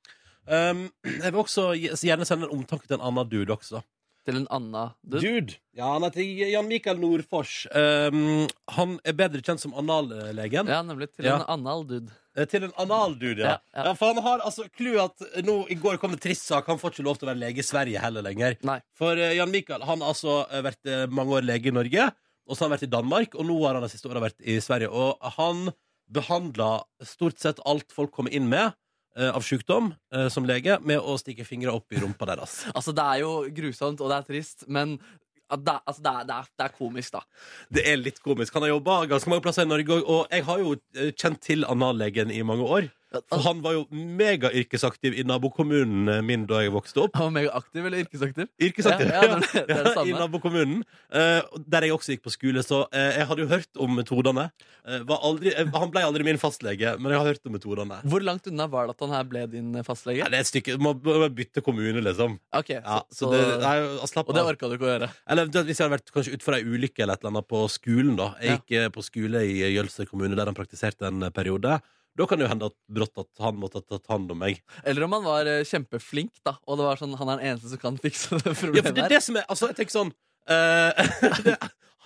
Um, jeg vil også gjerne sende en omtanke til en annen dude også. Til en annen dude. Dude. Ja, han heter Jan Mikael Nordfors. Um, han er bedre kjent som anallegen. Ja, nemlig. Til Ja. en annen dude. Eh, Til en analdude, ja. Ja, ja. For han har altså clouet at nå i går kom det trist sak. Han får ikke lov til å være lege i Sverige heller lenger. Nei. For uh, Jan Mikael han har altså eh, vært mange år lege i Norge, og så har han vært i Danmark, og nå har han de siste åra vært i Sverige. Og han behandler stort sett alt folk kommer inn med av sykdom eh, som lege, med å stikke fingra opp i rumpa deres. Altså, det er jo grusomt, og det er trist, men det, altså, det, er, det, er, det er komisk, da. Det er litt komisk. Han har jobba ganske mange plasser i Norge, og- og jeg har jo eh, kjent til anallegen i mange år. For han var jo megayrkesaktiv i nabokommunen eh, min da jeg vokste opp. Han var megaaktiv eller yrkesaktiv? Yrkesaktiv, Ja, ja, det, det det I nabokommunen, eh, der jeg også gikk på skole. Så eh, jeg hadde jo hørt om metodene. Aldri, han ble aldri min fastlege, men jeg har hørt om metodene. Hvor langt unna var det at han her ble din fastlege? Nei, det er et stykke, må, må bytte kommune, liksom. Ok, Ja, så, så det, nei, slapp Og det orka du ikke å gjøre? Eller hvis jeg hadde vært kanskje utfor ei ulykke eller et eller annet på skolen. da Jeg gikk på skole i Jølster kommune, der han praktiserte en periode. Da kan det jo hende at brått at han måtte ha tatt hånd om meg. Eller om han var eh, kjempeflink, da, og det var sånn han er den eneste som kan fikse det Ja, for problemet det er det som er Altså, jeg tenker sånn eh, det,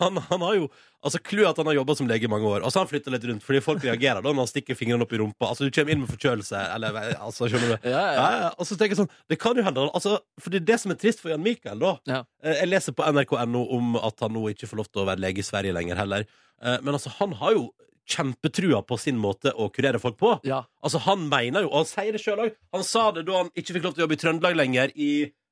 han, han har jo Altså, Clouet at han har jobba som lege i mange år, og så har han flytta litt rundt. Fordi folk reagerer da når han stikker fingrene opp i rumpa. Altså, Du kommer inn med forkjølelse, eller altså, skjønner du? Ja, Ja, ja. ja. Og så tenker jeg sånn Det kan jo hende altså, For det er det som er trist for Jan Mikael, da. Ja. Eh, Jeg leser på nrk.no om at han nå ikke får lov til å være lege i Sverige lenger heller. Eh, Men altså, han har jo kjempetrua på sin måte å kurere folk på. Ja. Altså Han mener jo, og han sier det sjøl òg Han sa det da han ikke fikk lov til å jobbe i Trøndelag lenger, i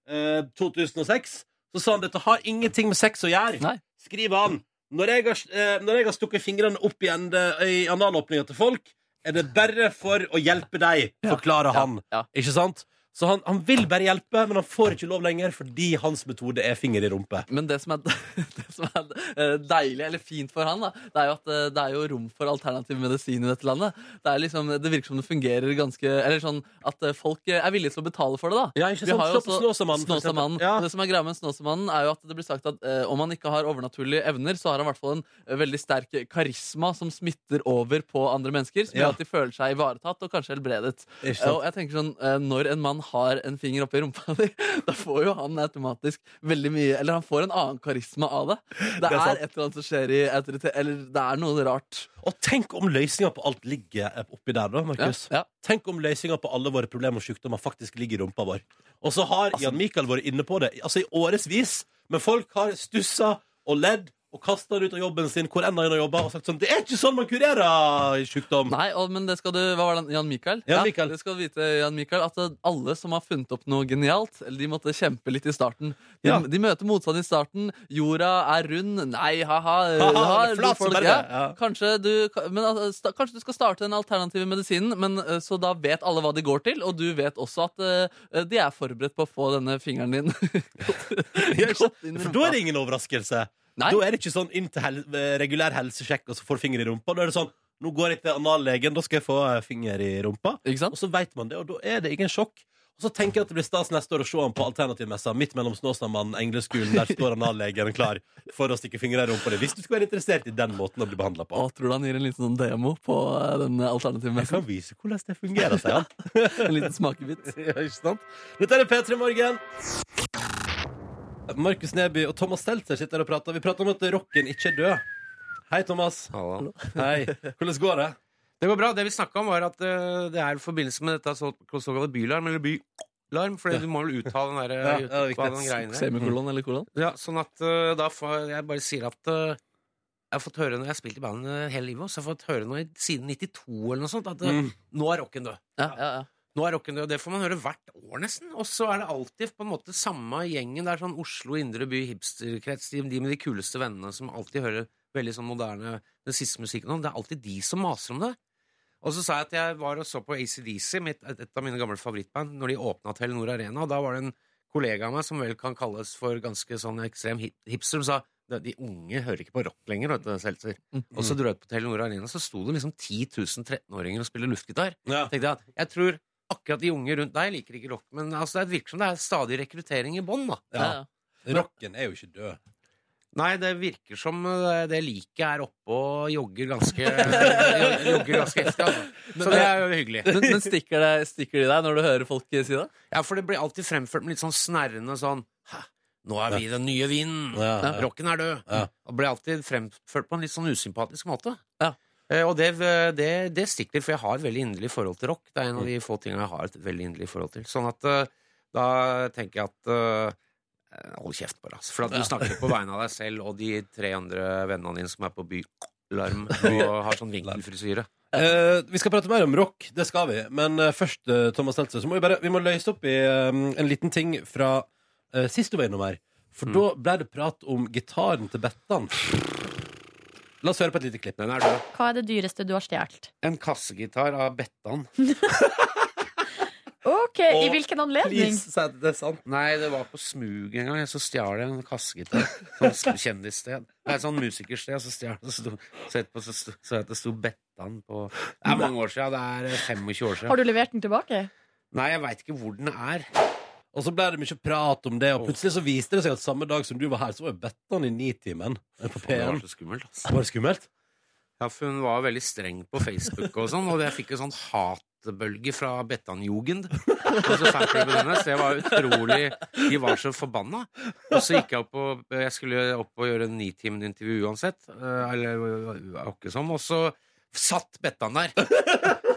eh, 2006. Så sa han dette har ingenting med sex å gjøre. Nei. Skriver han. Når jeg har, eh, når jeg har stukket fingrene opp i, ende, i analåpninga til folk, er det bare for å hjelpe deg, Ja. forklarer han. Ja. Ikke sant? Så han, han vil bare hjelpe, men han får ikke lov lenger fordi hans metode er finger i rumpe. Men det som er, det som er eh, deilig, eller fint for han, da, det er jo at eh, det er jo rom for alternativ medisin i dette landet. Det, liksom, det virker som det fungerer ganske Eller sånn at eh, folk er villige til å betale for det, da. Ja, ikke Vi sant? har jo på også Snåsamannen. Ja. Det som er greia med Snåsamannen, er jo at det blir sagt at eh, om han ikke har overnaturlige evner, så har han i hvert fall en veldig sterk karisma som smitter over på andre mennesker, som Ja. gjør at de føler seg ivaretatt og kanskje helbredet. Og jeg tenker sånn, Når en mann har en finger oppi rumpa di, da får jo han automatisk veldig mye Eller han får en annen karisma av det. Det, er er, et eller annet som skjer i autoritet Eller det er noe rart. Og tenk om løsninga på alt ligger oppi der, da, Ja, Markus. ja. Tenk om løsninga på alle våre problemer og sykdommer faktisk ligger i rumpa vår. Og så har Altså- Jan Mikael vært inne på det altså i årevis, men folk har stussa og ledd og kasta han ut av jobben sin hvor enn han jobba, og sagt sånn Det er ikke sånn man kurerer sykdom! Nei, og, men det skal du Hva var det? Jan Mikael? Jan Mikael. det skal du vite, Jan Mikael, at eh, alle som har funnet opp noe genialt, eller de måtte kjempe litt i starten. De, Ja. de møter motstand i starten. Jorda er rund. Nei, ha-ha. Ja. Ja. Kanskje, du, men, altså, kanskje du skal starte den alternative medisinen, men eh, så da vet alle hva de går til, og du vet også at uh, de er forberedt på å få denne fingeren din Ja, godt inn i For da er det ingen overraskelse. Nei. Da er det ikke sånn inn til hel eh, regulær helsesjekk, og så får du finger i rumpa. Da er det sånn Nå går jeg til anallegen, da skal jeg få eh, finger i rumpa. Og så vet man det, og da er det ingen sjokk. Og så tenker jeg at det blir stas neste år å se han på alternativmessa midt mellom Snåsamannen og Engleskolen. Der står anallegen klar for å stikke fingre i rumpa di. Hvis du skulle være interessert i den måten å bli behandla på. Og tror du han gir en liten sånn demo på eh, den alternativmessen? Jeg kan vise hvordan det fungerer, sier han. En liten smakebit. Ja, ikke sant? Dette er P3 Morgen. Markus Neby og Thomas Seltzer sitter her og prater. Vi prater om at rocken ikke er død. Hei, Thomas. Hallo. Hei. Hvordan går det? Det går bra. Det vi snakka om, var at uh, det er i forbindelse med dette så, såkalte bylarm, eller bylarm, for du må vel uttale den der, Ja, ja, hva viktig. den greien der. Semikolon eller kolon? Ja, sånn at uh, da får jeg bare sier at uh, jeg har fått høre når jeg har spilt i band eh, hele livet, så jeg har fått høre noe siden 92 eller noe sånt, at eh, Mm. nå er rocken død. Ja, ja, ja. Nå er rocken død, og Det får man høre hvert år, nesten. Og så er det alltid på en måte samme gjengen. Det er sånn Oslo indre by hipsterkrets, de, de med de kuleste vennene som alltid hører veldig sånn moderne den siste musikken. Det er alltid de som maser om det. Og så sa jeg at jeg var og så på ACDC, mitt, et, et av mine gamle favorittband, når de åpna Telenor Arena. Og da var det en kollega av meg som vel kan kalles for ganske sånn ekstrem hip hipster, som sa "De- de unge hører ikke på rock lenger. Seltzer. Og så dro jeg ut på Telenor Arena, så sto det liksom 10 000 13-åringer og spilte luftgitar Ja. tenkte jeg at jeg tror akkurat de unge rundt deg liker ikke rock, men altså, det virker som det er stadig rekruttering i bånn, da. ja. Rocken er jo ikke død. Nei, det virker som eh, det liket er oppe og jogger ganske Jogger ganske heftig, altså. Så det er jo hyggelig. Men, men stikker, det, stikker de deg når du hører folk si det? Ja, for det blir alltid fremført med litt sånn snerrende sånn nå er vi den nye vinden. Ja, ja. Rocken er død. Ja. Og blir alltid fremført på en litt sånn usympatisk måte. Eh, Og det, det, det stikker, for jeg har et veldig inderlig forhold til rock. Det er en av de få tingene jeg har et veldig inderlig forhold til. Sånn at eh, da tenker jeg at eh, Hold kjeft, bare. Altså. For at du snakker på vegne av deg selv og de tre andre vennene dine som er på bylarm og har sånn vinkelfrisyre. Eh, vi skal prate mer om rock, det skal vi. Men eh, først, eh, Thomas Seltzer, så må vi bare Vi må løse opp i eh, en liten ting fra uh, sist du var innom her. For da ble det prat om gitaren til Bettan. La oss høre på et lite klipp. Den er død. Hva er det dyreste du har stjålet? En kassegitar av Bettan. Ok, I hvilken anledning? Please, si det er sant. Nei, det var på Smug en gang. Så stjal jeg en kassegitar. Sånn kjendissted. Nei, sånn musikersted. Så stjal jeg, så, etterpå så, sto- så det sto Bettan på Det er mange år siden. Det er eh, 25 år siden. Har du levert den tilbake? Nei, jeg veit ikke hvor den er. Og så ble det mye prat om det, og plutselig så viste det seg at samme dag som du var her, så var jo Bettan i Nitimen på Det P1. var så skummelt, altså. Var det skummelt? Ja, for hun var veldig streng på Facebook og sånn, og jeg fikk en sånn hatbølge fra Bettan-jugend. Hennes. Det var utrolig De var så forbanna. Og så gikk jeg opp og Jeg skulle opp og gjøre en nitimen-intervju uansett. eh, Eller akkurat sånn. Og så satt Bettan der.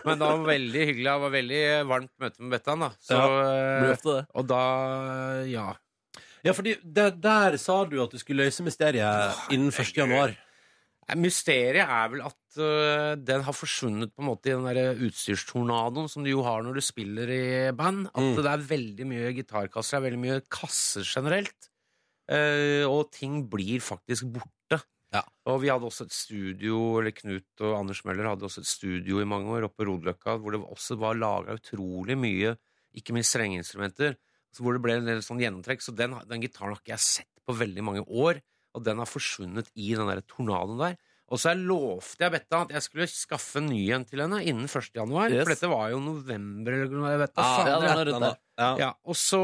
Men det var veldig hyggelig. Det var veldig varmt møte med Bettan, da. Så, ja, eh, det. og da Ja. Ja, fordi der, der sa du at du skulle løse mysteriet innen 1. januar. Mysteriet er vel at øh, den har forsvunnet på en måte i den der utstyrstornadoen som du jo har når du spiller i band. At Mm. det er veldig mye gitarkasser, det er veldig mye kasser generelt. Uh, og ting blir faktisk borte. Ja. Og vi hadde også et studio, eller Knut og Anders Møller hadde også et studio i mange år oppe på Rodeløkka, hvor det også var laga utrolig mye, ikke minst strengeinstrumenter, hvor det ble en del sånn gjennomtrekk. Så den, den gitaren har ikke jeg sett på veldig mange år, og den har forsvunnet i den der tornadoen der. Og så lovte jeg Betta at jeg skulle skaffe en ny en til henne innen 1. januar. Yes. For dette var jo november eller noe. Jeg vet Ah, ja. Ja. Ja, og så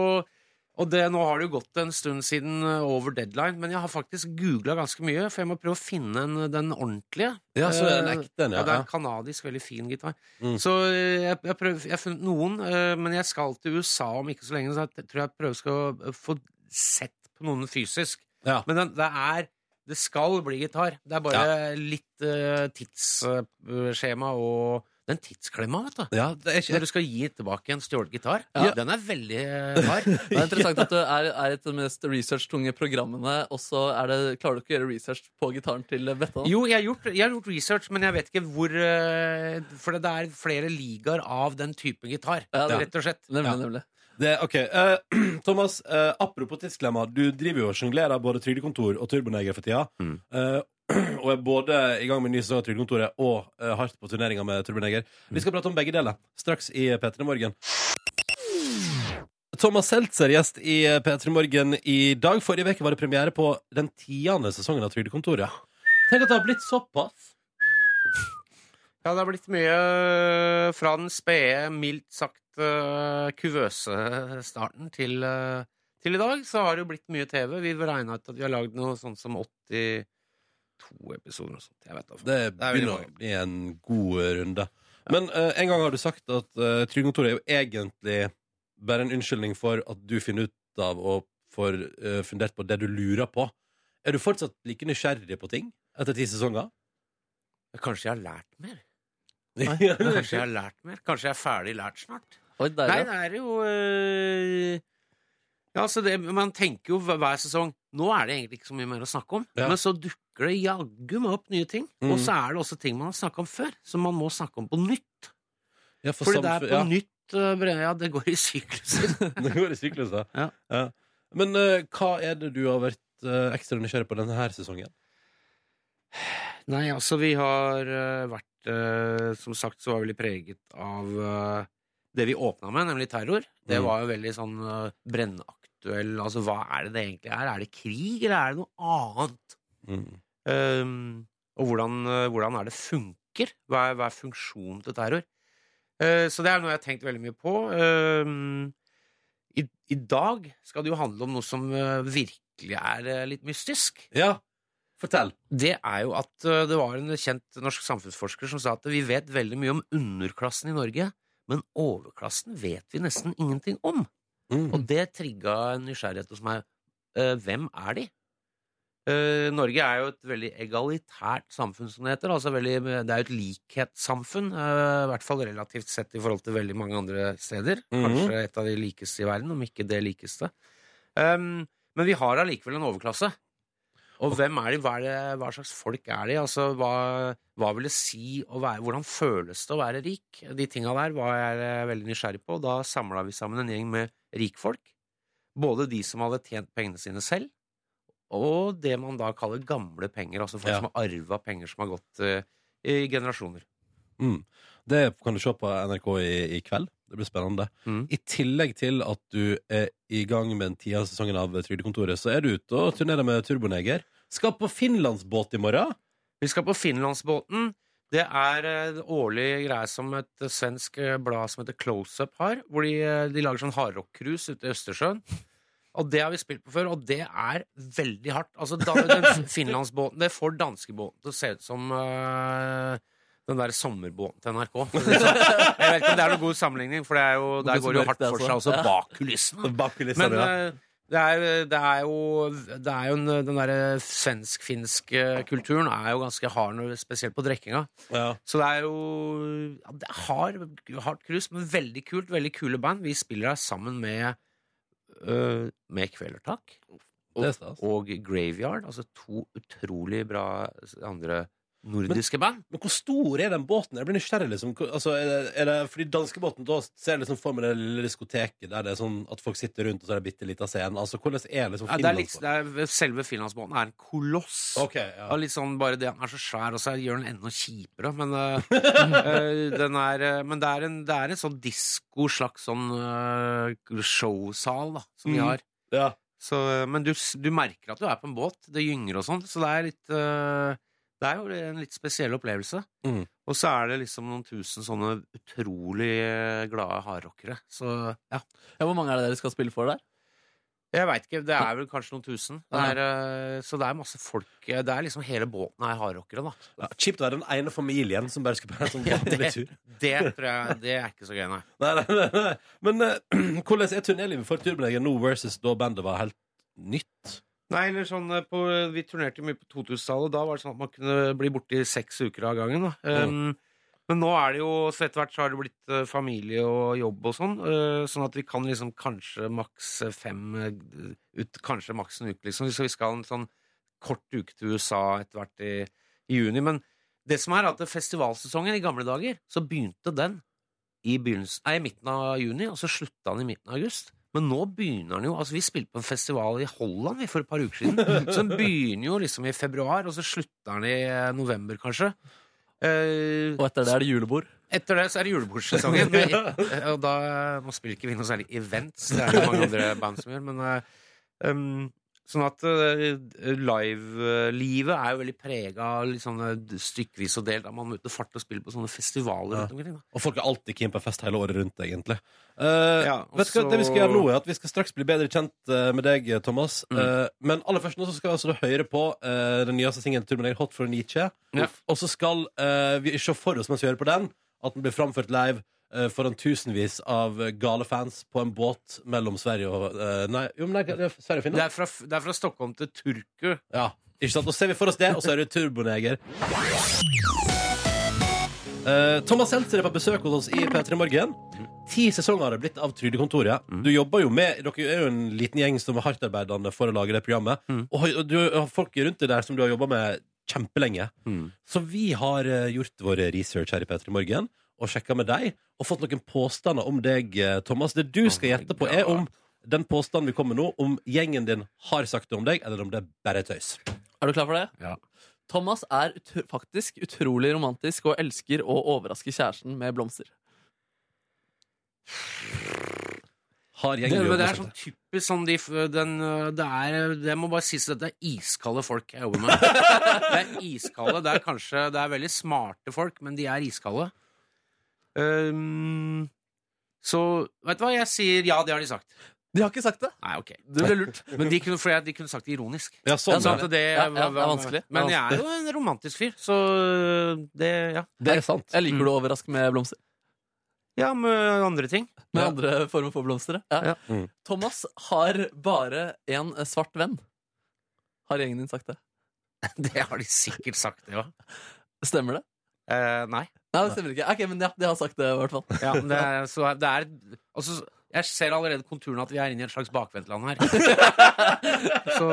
og det, nå har det jo gått en stund siden uh, over deadline, men jeg har faktisk googla ganske mye, for jeg må prøve å finne en, den ordentlige. Ja, så den Eh, ekte ja. ja. Det er en kanadisk, veldig fin gitar. Mm. Så eh, jeg, jeg, prøver, jeg har funnet noen, eh, men jeg skal til USA om ikke så lenge, så jeg tror jeg prøver skal eh, få sett på noen fysisk. Ja. Men den, det er Det skal bli gitar. Det er bare litt uh, tidsskjema og den tidsklemma, vet du. Ja, det er ikke Når du skal gi tilbake en stjålet gitar, Ja. den er veldig hard. Det er interessant at du er, er et av de mest research-tunge programmene, og så er klarer du ikke å gjøre research på gitaren til Bettan. Jo, jeg har, gjort, jeg har gjort research, men jeg vet ikke hvor eh, For det er flere ligaer av den typen gitar, Ja, det- rett og slett. Nemlig, Ja. nemlig. Det, ok, uh, Thomas, uh, apropos tidsklemma. Du driver jo og sjonglerer både trygdekontor og turboneger for tida. Mm. Eh, og er både i gang med ny sesong av Trygdekontoret og uh, hardt på turneringa med turboneger. Vi skal prate om begge deler straks i P3 Morgen. Thomas Seltzer, gjest i eh, P3 Morgen i dag. Forrige uke var det premiere på den tiende sesongen av Trygdekontoret. Tenk at det har blitt såpass. Ja, det har blitt mye øh, fra den spede, mildt sagt kuvøse starten til, til i dag, så har det jo blitt mye TV. Vi regna ut at vi har lagd noe sånt som 82 episoder og sånt. Jeg vet da. Det er begynner å bli en god runde. Men eh, en gang har du sagt at uh, Trygdekontoret er jo egentlig bare en unnskyldning for at du finner ut av og får eh, fundert på det du lurer på. Er du fortsatt like nysgjerrig på ting etter ti sesonger? Kanskje jeg har lært mer? Kanskje jeg har lært mer? Kanskje jeg er ferdig lært snart? Oi, Nei, det er jo øh, Ja, så det, Man tenker jo hver sesong Nå er det egentlig ikke så mye mer å snakke om. Ja. Men så dukker det jaggu meg opp nye ting. Mm. Og så er det også ting man har snakka om før, som man må snakke om på nytt. Ja, for Fordi det er på ja, nytt øh, Ja, det går i sykluser. det går i sykluser. Ja. Men uh, hva er det du har vært uh, ekstra nysgjerrig på denne her sesongen? Nei, altså, vi har uh, vært Som sagt så var vi litt preget av det vi åpna med, nemlig terror. Det Mm. var jo veldig sånn øh, brennaktuell Altså, hva er det det egentlig er? Er det krig, eller er det noe annet? Mm. Um, og hvordan, uh, hvordan er det funker? Hva er, hva er funksjonen til terror? Uh, så det er noe jeg har tenkt veldig mye på. Um, i, I dag skal det jo handle om noe som uh, virkelig er litt mystisk. Ja, fortell. Det er jo at det var en kjent norsk samfunnsforsker som sa at vi vet veldig mye om underklassen i Norge, men overklassen vet vi nesten ingenting om. Mm. Og det trigga en nysgjerrighet hos meg. Uh, hvem er de? Uh, Norge er jo et veldig egalitært samfunn, som det heter. Altså veldig, det er jo et likhetssamfunn, uh, i hvert fall relativt sett i forhold til veldig mange andre steder. Mm. Kanskje et av de likeste i verden, om ikke det likeste. Um, men vi har allikevel en overklasse. Og hvem er de? Hva, er det, hva slags folk er de? Altså, hva, hva vil det si å være Hvordan føles det å være rik? De tinga der var jeg veldig nysgjerrig på. og Da samla vi sammen en gjeng med rikfolk. Både de som hadde tjent pengene sine selv, og det man da kaller gamle penger. Altså folk Ja. som har arva penger som har gått uh, i generasjoner. Mm. Det kan du se på NRK i, i kveld. Det blir spennende. Mm. I tillegg til at du er i gang med den tiende sesongen av Trygdekontoret, så er du ute og turnerer med Turboneger. Skal på finlandsbåt i morgen. Vi skal på Finlandsbåten. Det er eh, en årlig greie som et eh, svensk eh, blad som heter Close Up har. Hvor de, eh, de lager sånn hardrock-cruise ute i Østersjøen. Og det har vi spilt på før, og det er veldig hardt. Altså, den Finlandsbåten Det får danskebåten til å se ut som uh, den der sommerbåten til NRK. Jeg vet ikke om det er noen god sammenligning, for det jo, der går det jo hardt for altså. seg også bak kulissene. Men ja. Det er, det er jo Det er jo en, Den derre svensk-finske kulturen er jo ganske hard, spesielt på drikkinga. ja. Så det er jo ja, Det er hard, hardt krus, men veldig kult. Veldig kule band. Vi spiller her sammen med øh, Med Kvelertak er og Graveyard. Altså to utrolig bra andre nordiske band. Men hvor stor er den båten? Jeg blir nysgjerrig. liksom altså, er det, er det, Fordi danskebåten, da ser jeg liksom for meg det lille diskoteket der det er sånn at folk sitter rundt, og så er det bitte lita scene. Altså, hvordan er liksom Ja, det er litt, det er, selve finlandsbåten er en koloss. Okay, ja. Og litt sånn bare det han er så svær, og så gjør den enda kjipere. Men, øh, den er, øh, men det, er en, det er en sånn disko, slags sånn uh, showsal, da, som vi Mm. har. ja. Så, men du, du merker at du er på en båt. Det gynger og sånn. Så det er litt øh, Det er jo en litt spesiell opplevelse. Mm. Og så er det liksom noen tusen sånne utrolig øh, glade hardrockere. Så ja. Ja, hvor mange er det dere skal spille for der? Jeg veit ikke. Det er vel kanskje noen tusen. Det er, øh, så det er masse folk. Det er liksom hele båten er hardrockere, da. Ja, Kjipt å være den ene familien som bare skal på en sånn Ja, det-. Det tror jeg Det er ikke så gøy. Nei, nei, nei, nei. Men uh, hvordan er turnélivet for Turboneger nå versus da bandet var helt nytt? Nei, eller sånn eh, på, Vi turnerte mye på 2000-tallet. Da var det sånn at man kunne bli borte i seks uker av gangen. Da. Um, men nå er det jo Så etter hvert så har det blitt eh, familie og jobb og sånn. eh, sånn at vi kan liksom kanskje maks fem ut, Kanskje maks en uke, liksom. Så vi skal en sånn kort uke til USA etter hvert i, i juni. Men det som er at festivalsesongen i gamle dager, så begynte den i, begynnelsen, nei, i midten av juni, og så slutta den i midten av august. Men nå begynner den jo Altså, vi spilte på en festival i Holland for et par uker siden. Så den begynner jo liksom i februar, og så slutter den i eh, november, kanskje. Eh, Og etter det er det julebord. etter det så er det julebordsesongen. Eh, og da Nå spiller ikke vi noe særlig events, det er det mange andre band som gjør, men eh, um, Sånn at uh, live-livet er jo veldig prega av litt sånne stykkevis og delt. Da Man er ute og farter og spille på sånne festivaler Ja. omkring. Og folk er alltid keen på fest hele året rundt, egentlig. Uh, Ja, vet så... hva, Det vi skal gjøre nå, er at vi skal straks bli bedre kjent uh, med deg, Thomas. Mm. Uh, men aller først nå så skal vi altså høre på den nyeste singelen til Hot for Nietzsche. Ja. Og så skal vi se for oss mens vi hører på den, at den blir framført live foran tusenvis av eh, gale fans på en båt mellom Sverige og eh, Nei, jo, men det er Sverige og Det er, fra, det er fra Stockholm til Turku. Ja, ikke sant? Og så ser vi for oss det, og så er det Turboneger. Eh, Thomas Seltzer er på besøk hos oss i P3 Morgen. Ti sesonger har det blitt av Trygdekontoret. Du jobber jo med, Dere er jo en liten gjeng som er hardtarbeidende for å lage det programmet. Mm. Og du har folk rundt deg der som du har jobba med kjempelenge. Så vi har eh, gjort vår research her i P3 Morgen og sjekka med deg og fått noen påstander om deg, eh, Thomas. Det du skal gjette på, er om den påstanden vi kommer med nå, om gjengen din har sagt det om deg, eller om det er bare tøys. Er du klar for det? Ja. Thomas er ut faktisk utrolig romantisk og elsker å overraske kjæresten med blomster. Har Det, gjengen men din det er sånn typisk sånn de, den, øh, det er Det må bare sies at det er iskalde folk jeg jobber med. Det er iskalde. Det er kanskje Det er veldig smarte folk, men de er iskalde. Um, så vet du hva? Jeg sier ja, det har de sagt. De har ikke sagt det. Nei, ok. Det ble lurt. Men de kunne, for jeg- de kunne sagt det ironisk. Ja, sånn Så er det. det, Ja, ja, det er vanskelig. Men jeg er jo en romantisk fyr, så det Ja. Det er sant. Jeg liker du å overraske med blomster. Ja, med andre ting. Med Ja. andre former for blomster. Ja. Ja. Mm. Thomas har bare en svart venn. Har gjengen din sagt det? Det har de sikkert sagt, ja. Stemmer det? Eh, nei. Nei, det stemmer ikke. Ok, men ja, de har sagt det i hvert fall. Ja, men det er, så det er altså, Jeg ser allerede konturene at vi er inne i et slags bakvendtland her. Så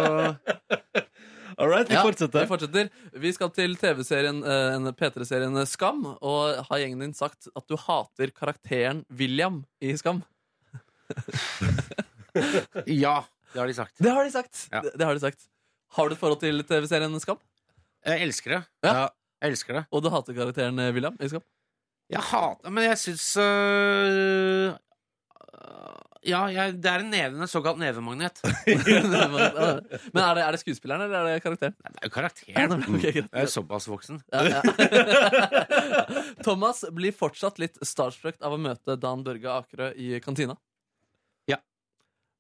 All right, vi Ja, fortsetter. Vi fortsetter. Vi skal til TV-serien uh, P3-serien Skam. Og har gjengen din sagt at du hater karakteren William i Skam? ja, det har de sagt. Det har de sagt. Ja. Det, det har de sagt. Har du et forhold til TV-serien Skam? Jeg elsker det. Ja. Jeg elsker det. Og du hater karakteren eh, William i Skam? Jeg hater Men jeg syns øh, Ja, jeg, det er en neve, en såkalt nevemagnet. Men er det, er det skuespilleren, eller er det karakteren? Nei, Det er jo karakteren. Ok, greit. Jeg er såpass voksen. Ja, ja. Thomas blir fortsatt litt starstruck av å møte Dan Børge Akerø i kantina.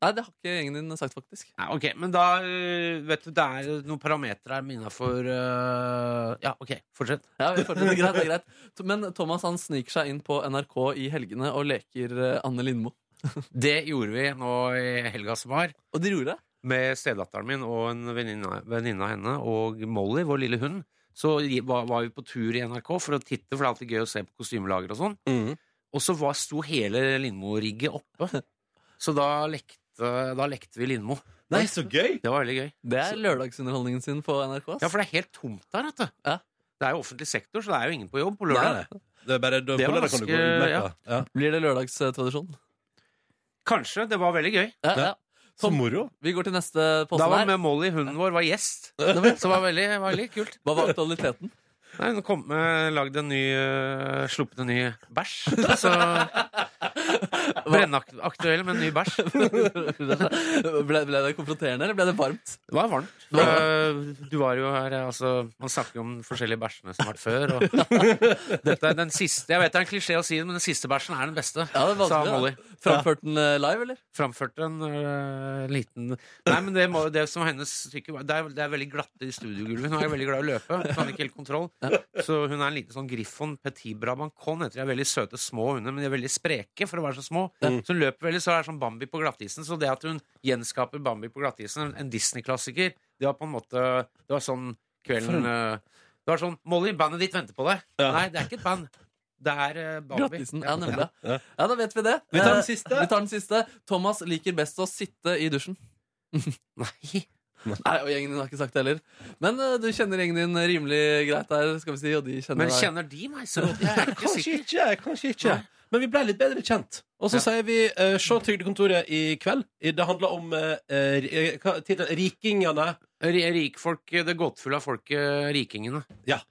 Nei, det har ikke gjengen din sagt, faktisk. Nei, ok, Men da øh, Vet du, det er noen parametere her innafor uh, Ja, ok, fortsett. Ja, vi fortsetter, greit, det er greit. Men Thomas han sniker seg inn på NRK i helgene og leker eh, Anne Lindmo. Det gjorde vi nå i helga som var. Og de gjorde det? med stedatteren min og en venninne av henne og Molly, vår lille hund, så var, var vi på tur i NRK for å titte, for det er alltid gøy å se på kostymelager og sånn. Mm. Og så var, sto hele Lindmo-rigget oppe. Så da lekte, da lekte vi Lindmo. Nei, så gøy! Det var veldig gøy. Det er lørdagsunderholdningen sin på NRK. ass. Ja, for det er helt tomt der, vet du. Ja. Det er jo offentlig sektor, så det er jo ingen på jobb på lørdag. nei. Det er bare, da, Det på var lørdag kan du gå ganske-. Ja. Blir det lørdagstradisjon? Kanskje. Det var veldig gøy. Ja, Ja. Så moro. Vi går til neste Da påstand var her. med Molly, hunden vår, var gjest. Så det var veldig, var veldig kult. Hva var aktualiteten? Nei, Hun kom med, lagd en ny øh, Sluppet en ny bæsj. Så Brennaktuell med en ny bæsj. ble, ble det konfronterende, eller ble det varmt? Det var varmt. Øh, Du var jo her, altså Man snakker jo om forskjellige bæsjene som har vært før. Og dette er den siste Jeg vet det er en klisjé å si det, men den siste bæsjen er den beste. Ja, det var sa Molly. da. Framført den eh, live, eller? Framførte en uh, liten Nei, men det, må, det som var hennes stykke var- det er, det er veldig glatte i studiogulvet. Hun er veldig glad i å løpe. Hun har ikke helt kontroll. Så hun er en liten sånn griffon. Petit Brabancon heter de. er Veldig søte, små hunder, men de er veldig spreke for å være så små. Så hun løper veldig, så er det sånn Bambi på glattisen. Så det at hun gjenskaper Bambi på glattisen, en- Disney-klassiker, det var på en måte Det var sånn kvelden øh, Det var sånn Molly, bandet ditt venter på deg. Ja. Nei, det er ikke et band. Det er øh, Bambi. Glattisen. Ja, nemlig. Ja. Ja, da vet vi det. Vi tar den Eh, siste. Vi tar den siste. Thomas liker best å sitte i dusjen. Nei. Nei, og gjengen din har ikke sagt det heller. Men uh, du kjenner gjengen din rimelig greit der, skal vi si, og de kjenner Men kjenner de meg så godt? Ikke Kanskje ikke. kanskje ikke Men vi ble litt bedre kjent. Og så Ja. sier vi uh, Se Trygdekontoret i kveld. Det handler om uh, hva. Rikingene. Ri- Rikfolk, det gåtefulle av folket, rikingene. Ja.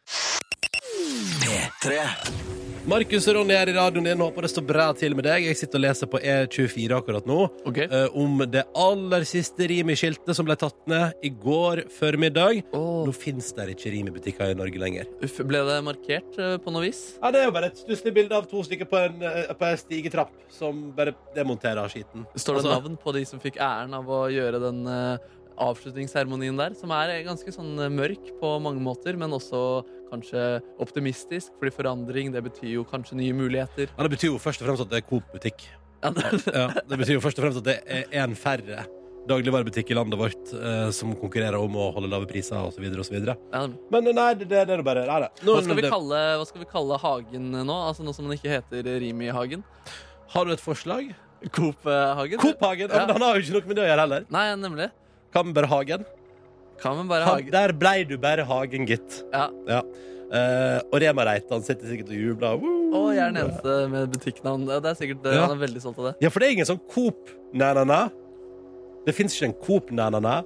Markus og Ronny er i radioen din. Håper det står bra til med deg. Jeg sitter og leser på E24 akkurat nå okay. uh, om det aller siste Rimi-skiltet som ble tatt ned i går formiddag. Oh. Nå fins det ikke Rimi-butikker i Norge lenger. uff, ble det markert uh, på noe vis? Ja, Det er jo bare et stusslig bilde av to stykker på en, uh, på en stigetrapp som bare demonterer skiten. Står det Altså- navn på de som fikk æren av å gjøre den eh, avslutningsseremonien der? Som er eh, ganske sånn eh, mørk på mange måter, men også kanskje optimistisk. Fordi forandring, det betyr jo kanskje nye muligheter. Ja, Det betyr jo først og fremst at det er Coop-butikk. Ja, det- Ja, det betyr jo først og fremst at det er en færre dagligvarebutikk i landet vårt eh, som konkurrerer om å holde lave priser osv. osv. ja. Men nei, det, det er det bare. Nei, det. Nå, Hva skal, vi det- kalle, hva skal vi kalle hagen nå? Altså Nå som den ikke heter Rimi-hagen? Har du et forslag? Coop-hagen? Coop-hagen? Ja. han har jo ikke noe med det å gjøre heller. Nei, nemlig. Kamberhagen. bare Hagen? Kan vi bare Ha, der blei du bare Hagen, gitt. Ja. Eh, og Rema Reitan sitter sikkert og jubler. Woo! Jeg er den eneste med butikknavn. Det er sikkert, Ja. Han er veldig stolt av det. Ja, for det er ingen sånn Coop na-na-na. Det fins ikke en Coop na-na-na.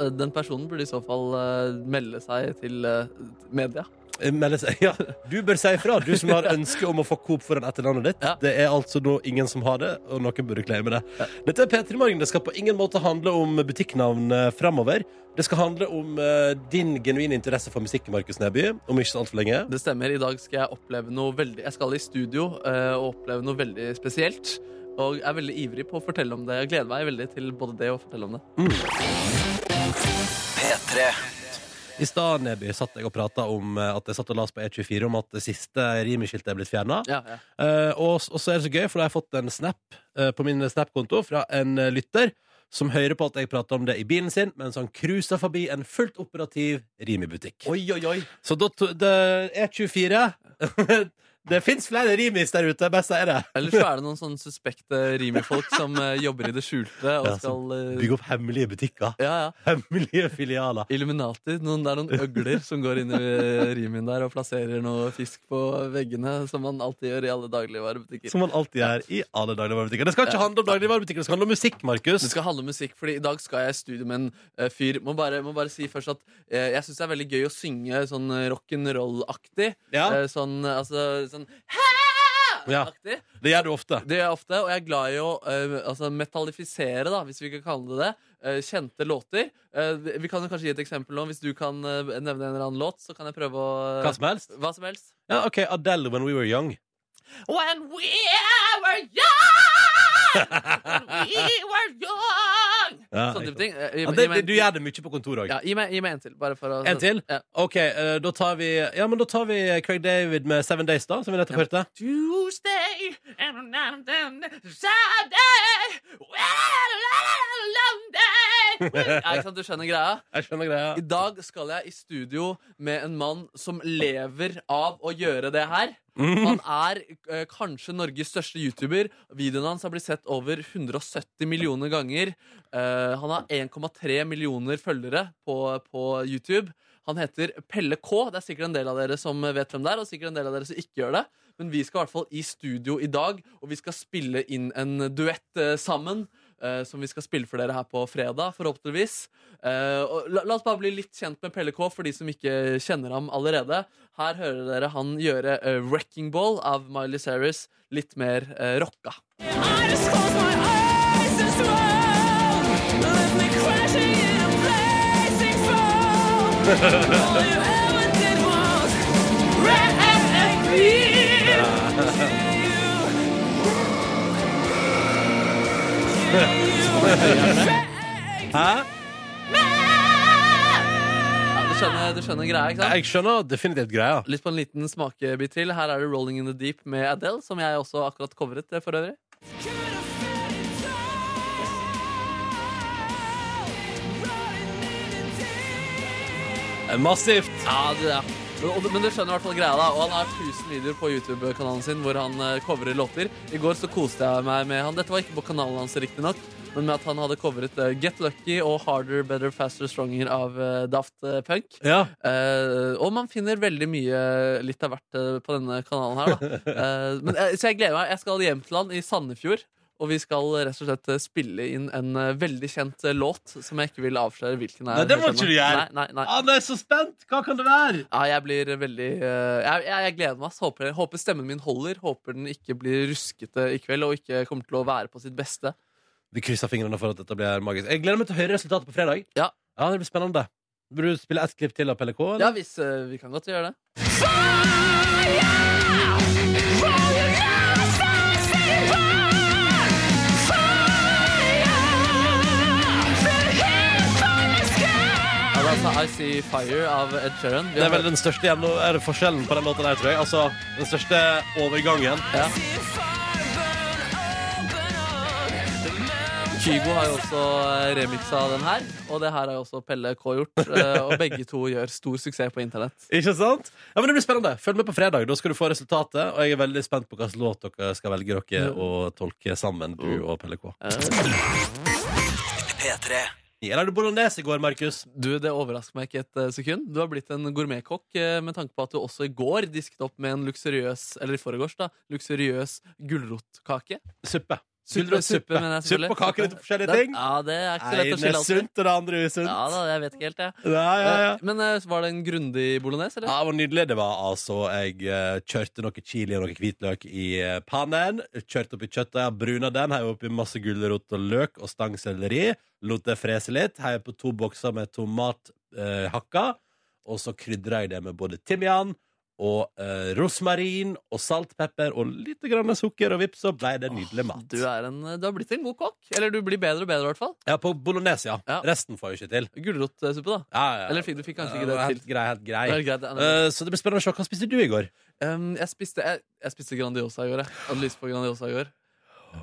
Eh, Den personen burde i så fall uh, melde seg til uh, media. Eh, melde seg- Ja, du bør si ifra, du som har ønske om å få Coop foran etternavnet ditt. Ja. Det er altså nå ingen som har det, og noen burde claime det. Dette er P3 Morgen. Det skal på ingen måte handle om butikknavn uh, framover. Det skal handle om uh, din genuine interesse for musikk, Markus Neby, om ikke så altfor lenge. Det stemmer. I dag skal jeg oppleve noe veldig Jeg skal i studio uh, og oppleve noe veldig spesielt. Og er veldig ivrig på å fortelle om det. Jeg gleder meg veldig til både det og å fortelle om det. I stad Neby, satt jeg og prata om eh, at jeg satt og las på E24 om at det siste Rimi-skiltet er blitt fjerna. Ja, ja. uh, og, og så er det så gøy, for da har jeg fått en snap uh, på min Snap-konto fra en lytter som hører på at jeg prater om det i bilen sin, mens han cruiser forbi en fullt operativ Rimi-butikk. Oi, oi, oi. Så da to- det er 24 Det fins flere Rimis der ute, bare sier det. Eller så er det noen sånne suspekte Rimi-folk som uh, jobber i det skjulte og Ja, skal uh, Bygge opp hemmelige butikker. Ja, ja. Hemmelige filialer. Illuminati. Noen, det er noen øgler som går inn i rimien der og plasserer noe fisk på veggene, som man alltid gjør i alle dagligvarebutikker. Som man alltid gjør i alle dagligvarebutikker. Det skal ikke handle om dagligvarebutikker, det skal handle om musikk, Markus. Det skal handle om musikk, fordi i dag skal jeg i studio med en uh, fyr. Må bare, må bare si først at eh, jeg syns det er veldig gøy å synge sånn eh, rock'n'roll-aktig. Ja. Eh, sånn altså sånn Ja. aktig. Det gjør du ofte. Det gjør jeg ofte, og jeg er glad i å uh, altså metallifisere, da, hvis vi kan kalle det det, uh, kjente låter. Uh, vi- kan jo kanskje gi et eksempel nå. Hvis du kan nevne en eller annen låt, så kan jeg prøve å Hva som helst. Hva som helst. Ja, OK. Adele, 'When We Were Young'. When we were young, when we were young Ja, Sånne type ting. Eh, gi- Ja, gi det, meg du gjør det mye på kontoret òg. Ja, gi meg, gi meg en til, bare for å En til? Ja. OK, uh, da tar vi Ja, men da tar vi Craig David med Seven Days, da, som vi nettopp hørte. Tuesday and Saturday Ja, ikke sant, du skjønner greia? Jeg skjønner greia. I dag skal jeg i studio med en mann som lever av å gjøre det her. Han er eh, kanskje Norges største YouTuber. Videoen hans har blitt sett over 170 millioner ganger. Eh, han har 1,3 millioner følgere på, på YouTube. Han heter Pelle K. Det er sikkert en del av dere som vet hvem det er, og sikkert en del av dere som ikke gjør det. Men vi skal i hvert fall i studio i dag, og vi skal spille inn en duett eh, sammen. Eh, som vi skal spille for dere her på fredag, forhåpentligvis. Eh, og la, la oss bare bli litt kjent med Pelle K, for de som ikke kjenner ham allerede. Her hører dere han gjøre uh, 'Wrecking Ball' av Miley Cyrus litt mer uh, rocka. Hæ? Ja, du, skjønner, du skjønner greia, ikke sant? Jeg skjønner definitivt greia. Litt på en liten smakebit til. Her er det 'Rolling in the Deep' med Adele, som jeg også akkurat covret eh, for øvrig. Massivt. Ja, det, ja. Men du skjønner i hvert fall greia da Og han har 1000 videoer på YouTube-kanalen sin hvor han uh, coverer låter. I går så koste jeg meg med han. Dette var ikke på kanalen hans, riktignok, men med at han hadde covret eh, Get Lucky og Harder, Better, Faster, Stronger av eh, Daft Punk. Ja. Eh, og man finner veldig mye litt av hvert på denne kanalen her. Da. Eh, men, så jeg gleder meg. Jeg skal hjem til han i Sandefjord. Og vi skal rett og slett eh, spille inn en eh, veldig kjent eh, låt som jeg ikke vil avsløre hvilken er. Nei, det må ikke du gjøre. Nei, nei, nei. Han er så spent! Hva kan det være? Ja, jeg blir veldig uh, jeg, jeg, jeg gleder meg. Håper, håper stemmen min holder. Håper den ikke blir ruskete i kveld og ikke kommer til å være på sitt beste. Vi krysser fingrene for at dette blir magisk. Jeg gleder meg til å høre resultatet på fredag. Ja. ja det blir spennende. Vil du spille ett klipp til av PLK? Ja, hvis uh, vi kan godt gjøre det. Ja, altså I See Fire av Ed Sheeran. Vi Det er vel den største gjennom, er det forskjellen på den låta der, tror jeg. Altså, den største overgangen. Ja. Kygo har jo også eh, remixa den her, og det her har jo også Pelle K gjort. eh, Og begge to gjør stor suksess på internett. Ikke sant? Ja, men Det blir spennende. Følg med på fredag. Da skal du få resultatet. Og jeg er veldig spent på hvilken låt dere skal velge dere å tolke sammen, du og Pelle K. Eller er det bolognese i går, Markus? Du, Det overrasker meg ikke et eh, sekund. Du har blitt en gourmetkokk eh, med tanke på at du også i går disket opp med en luksuriøs eller i forgårs da, luksuriøs gulrotkake. Suppe. Suppe, suppe, mener jeg Suppe og kake er to forskjellige ting. Ja, det er ikke så lett å skille er alltid. sunt, og det andre usunt. Ja da, jeg vet ikke helt, jeg. Ja, ja, ja. Eh, Men eh, var det en grundig bolognese, eller? Ja, det var nydelig. Det var altså Jeg eh, kjørte noe chili og noe hvitløk i pannen. Kjørte oppi kjøttet, jeg bruna den. Heiv oppi masse gulrot og løk og stangselleri. Lot det frese litt. Heiv på to bokser med tomathakka. Eh, og så krydra jeg det med både timian og eh, rosmarin og saltpepper og litt grann sukker, og vips, så ble det nydelig mat. Du, er en, du har blitt en god kokk. Eller du blir bedre og bedre, i hvert fall. Ja, på bolognese, ja. Ja. Resten får jeg jo ikke til. Gulrotsuppe, da. Ja, ja. Eller fikk- du fikk kanskje ikke det det Helt til. grei, helt grei. Det er greit, det er Eh, så det blir spennende å se. Hva spiste du i går? Um, jeg, spiste, jeg, jeg spiste Grandiosa i går. Jeg hadde lyst på Grandiosa i går.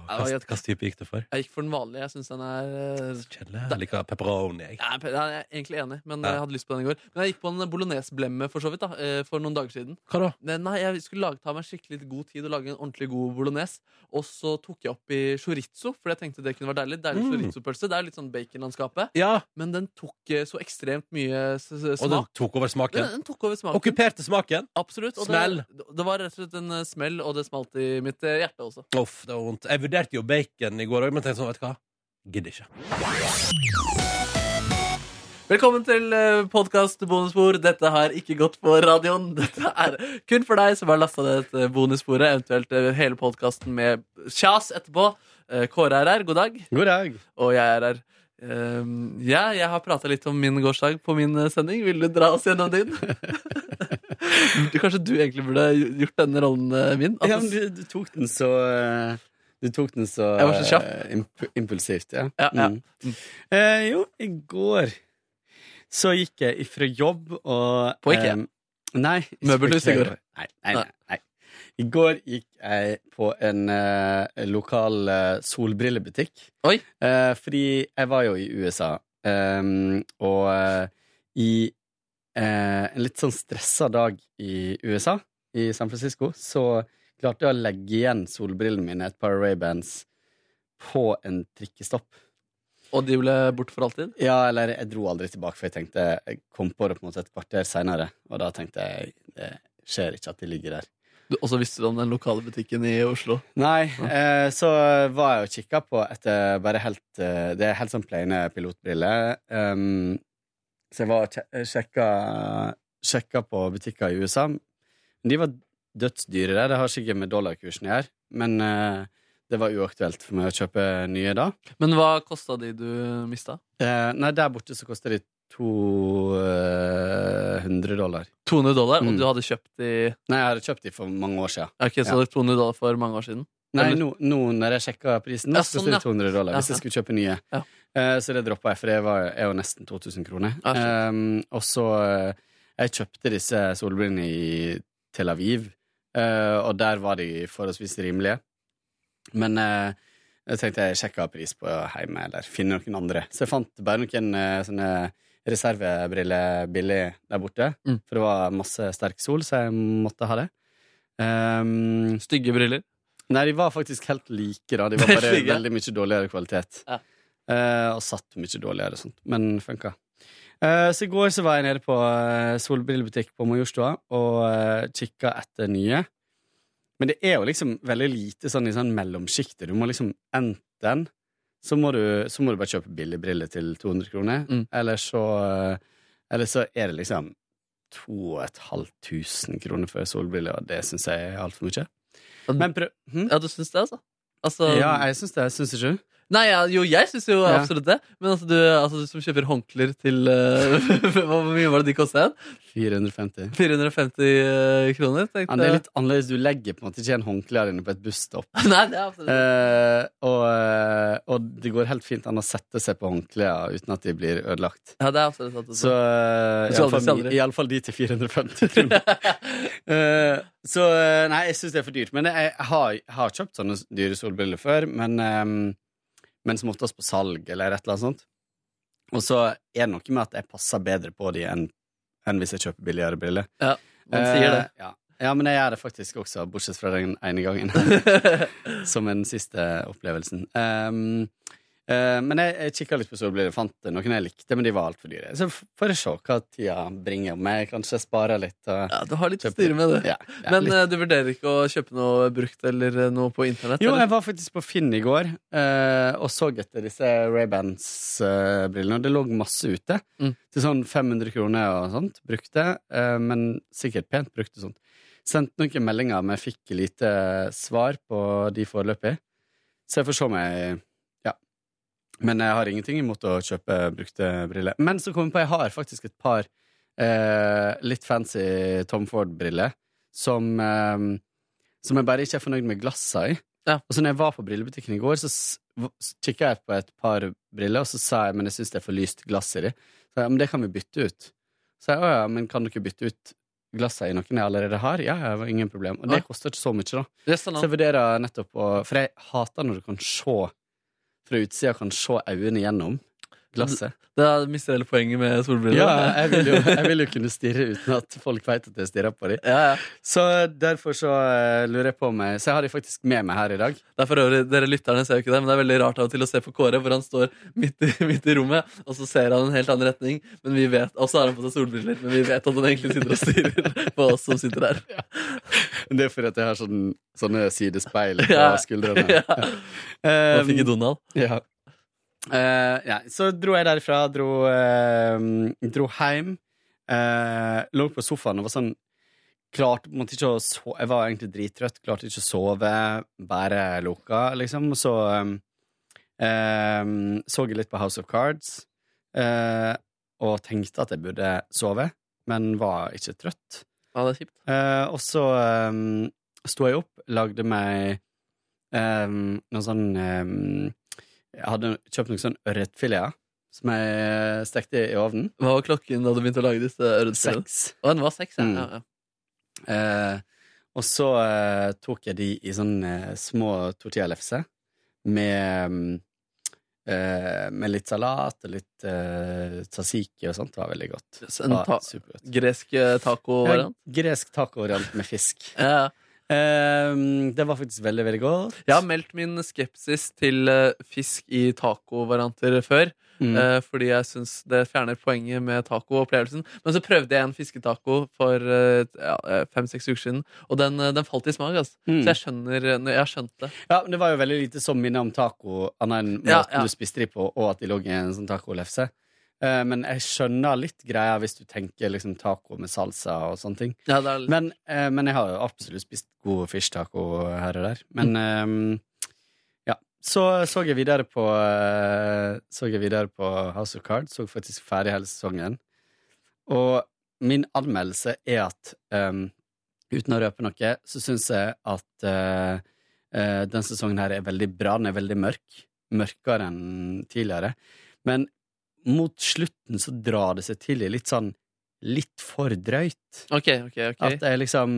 Hva jeg- type gikk det for? Jeg gikk for den vanlige. Jeg syns den er eh, Kjedelig. Jeg liker pepperoni. Jeg. er, jeg er egentlig enig, men Ja. jeg hadde lyst på den i går. Men jeg gikk på en bolognese-blemme for så vidt da, eh, for noen dager siden. Hva da? Nei, Jeg skulle lage, ta meg skikkelig god tid og lage en ordentlig god bolognese. Og så tok jeg opp i chorizo, for jeg tenkte det kunne være deilig. Deilig Mm. chorizo-pølse. Det er litt sånn baconlandskapet. Ja, Men den tok eh, så ekstremt mye s s og den tok over smaken. den tok over smaken. Okkuperte smaken. Absolutt. Smell. Det, det var rett og slett en eh, smell, og det smalt i mitt eh, hjerte også. Uff, det var vondt. Jeg vurderte jo bacon i går òg, men tenkte sånn, vet du hva? Gidder ikke. Velkommen til podkast bonusspor. Dette har ikke gått på radioen. Dette er kun for deg som har lasta ned et bonussporet, eventuelt eh, hele podkasten med kjas etterpå. Eh, Kåre er her, god dag. God dag. Og jeg er her. Ehm, ja, jeg har prata litt om min gårsdag på min eh, sending. Vil du dra oss gjennom din? Du- Kanskje du egentlig burde gjort denne rollen min? min? Ja, men du, du tok den så eh, Du tok den så Jeg var så kjapp. eh, imp impulsivt, ja. Ja, ja. Mm. Eh, jo, i går så gikk jeg ifra jobb og På IKEA? eh, nei. ikke Møbelhus i går? Nei, nei, nei, nei. I går gikk jeg på en eh, lokal eh, solbrillebutikk. Oi. Eh, fordi jeg var jo i USA, eh, og eh, i eh, en litt sånn stressa dag i USA, i San Francisco, så klarte jeg å legge igjen solbrillene mine, et par Ray-Bans, på en trikkestopp. Og de ble borte for alltid? Ja, eller jeg dro aldri tilbake, for jeg tenkte Jeg kom på det på en måte et kvarter seinere, og da tenkte jeg det skjer ikke at de ligger der. Og så visste du om den lokale butikken i Oslo? Nei, eh, så var jeg og kikka på etter bare helt eh, Det er helt sånn plaine pilotbriller. Um, så jeg var og sjekka, sjekka på butikker i USA. De var dødsdyre der. Det har sikkert med dollarkursen å gjøre, men eh, det var uaktuelt for meg å kjøpe nye da. Men hva kosta de du mista? Eh, nei, der borte så kosta de 200 dollar. 200 dollar, Mm. og du hadde kjøpt de Nei, jeg hadde kjøpt de for mange år siden. Ok, Så Ja. det er 200 dollar for mange år siden? Nei, Eller- nå, nå når jeg sjekka prisen, Ja, så sånn, koster ja. det 200 dollar hvis Ja, jeg skulle kjøpe nye. Ja. Eh, så det droppa jeg, for det var, er jo nesten 2000 kroner. Ja, skjønt. Um, og så eh, Jeg kjøpte disse solbrillene i Tel Aviv, eh, og der var de forholdsvis rimelige. Men eh, jeg tenkte jeg sjekka pris på hjemme, eller finne noen andre. Så jeg fant bare noen eh, sånne reservebriller billig der borte. Mm. For det var masse sterk sol, så jeg måtte ha det. Um, Stygge briller? Nei, de var faktisk helt like, da. De var bare veldig mye dårligere kvalitet. Ja. Uh, og satt mye dårligere og sånt, men funka. Eh, så i går så var jeg nede på uh, solbrillebutikk på Majorstua og uh, kikka etter nye. Men det er jo liksom veldig lite sånn i sånn mellomsjiktet. Du må liksom enten så må, du, så må du bare kjøpe billigbriller til 200 kroner, Mm. eller så eh, Eller så er det liksom 2500 kroner for solbriller, og det syns jeg er altfor mye. Men prøv hm? Ja, du syns det, altså? altså Ja, jeg syns det. Syns ikke du? Nei, ja, jo, jeg syns jo Ja. absolutt det. Men altså, du, altså, du som kjøper håndklær til eh, Hvor mye var det de kosta igjen? 450. 450 eh, kroner? Ja, Tenkte det er jeg. litt annerledes. Du legger på en måte ikke en håndkle inne på et busstopp. Nei, det er absolutt Eh, og, eh, og det går helt fint an å sette seg på håndklærne uten at de blir ødelagt. Ja, det er absolutt sant, Så uh, Jeg skal aldri iallfall de til 450 kroner. Eh, så eh, nei, jeg syns det er for dyrt. Men jeg, jeg, har, jeg har kjøpt sånne dyre solbriller før, men, eh, men som oftest på salg eller et eller annet sånt. Og så er det noe med at jeg passer bedre på de enn enn hvis jeg kjøper billigere briller. Ja, Man sier det. Eh, ja. ja, men jeg gjør det faktisk også, bortsett fra den ene gangen. som den siste opplevelsen. Um, eh, men jeg, jeg kikka litt på solbriller, fant noen jeg likte, men de var altfor dyre. Så får jeg se hva tida bringer. Jeg kanskje sparer litt. Og, Ja, du har litt å styre med det. ja, ja, Men litt. eh, du vurderer ikke å kjøpe noe brukt eller eh, noe på internett? Jo, eller? jeg var faktisk på Finn i går og så etter disse Ray-Bans-brillene, og det lå masse ute. Mm. Til sånn 500 kroner og sånt. Brukte, men sikkert pent brukte sånt. Sendte noen meldinger, men jeg fikk lite svar på de foreløpig. Så jeg får se om jeg. Men jeg har ingenting imot å kjøpe brukte briller. Men så kom jeg på jeg har faktisk et par eh, litt fancy Tom Ford-briller som eh, som jeg bare ikke er fornøyd med glassa i. Ja. Og så når jeg var på brillebutikken i går, så s- kikka jeg på et par briller, og så sa jeg men jeg syns det er for lyst glass i de. Så jeg, men det kan vi bytte ut. Så jeg, å ja, men kan dere bytte ut glassa i noen jeg allerede har? Ja, ja, har ingen problem. Og det koster ikke så mye, da. Sånn, Så jeg vurderer nettopp å For jeg hater når du kan se fra utsida, kan se øynene gjennom glasset. Da mister hele poenget med solbriller. Ja, jeg vil, jo, jeg vil jo kunne stirre uten at folk vet at jeg stirrer på dem. ja, ja. Så derfor så eh, lurer jeg på meg Så jeg har de faktisk med meg her i dag. Det er for øvrig, Dere lytterne ser jo ikke det, men det er veldig rart av og til å se på Kåre, hvor han står midt i, midt i rommet, og så ser han en helt annen retning, men vi vet, og så har han på seg solbriller, men vi vet at han egentlig sitter og stirrer på oss som sitter der. Det er fordi at jeg har sånn, sånne sidespeil på Ja. skuldrene. Ja. Eh, Man fikk i Donald. ja. Eh, ja. Så dro jeg derifra, dro, uh, dro hjem, Uh, lå på sofaen og var sånn klart, måtte ikke sove Jeg var egentlig drittrøtt, klarte ikke å sove, bare lukka, liksom. Og så um, eh, så jeg litt på House of Cards, eh, og tenkte at jeg burde sove, men var ikke trøtt. Ja, det er kjipt. Eh, og så um, sto jeg opp, lagde meg um, noe sånn um, Jeg hadde kjøpt noen sånn ørretfileter som jeg stekte i ovnen. Hva var klokken da du begynte å lage disse ørretfiletene? Seks. Å, den var seks, ja. Mm. ja, ja. Eh, og så eh, tok jeg de i sånne små tortillalefser med eh, med litt salat og litt uh, tzatziki og sånt. Det var veldig godt. En ta supergodt. gresk eh, Ja, taco-variant? gresk tacovariant med fisk. Ja, ja. Det var faktisk veldig, veldig godt. Jeg har meldt min skepsis til eh, fisk i tacovarianter før. Mm. eh, fordi jeg syns det fjerner poenget med tacoopplevelsen. Men så prøvde jeg en fisketaco for eh, ja, fem-seks uker siden, og den, den falt i smak. Altså. Mm. Så jeg skjønner Jeg har skjønt det. Ja, men Det var jo veldig lite som minner om taco, annet enn måten Ja, ja. du spiste de på, og at de lå i en sånn tacolefse. Eh, men jeg skjønner litt greia hvis du tenker liksom taco med salsa og sånne ting. Ja, det er, Men, uh, men jeg har jo absolutt spist god fish-taco her og der. Men eh, ja. Så så jeg videre på uh, Så jeg videre på House of Cards. Så faktisk ferdig hele sesongen. Og min anmeldelse er at um, uten å røpe noe, så syns jeg at uh, uh, den sesongen her er veldig bra. Den er veldig mørk. Mørkere enn tidligere. Men mot slutten så drar det seg til i litt sånn litt for drøyt. ok, ok, ok. At det er liksom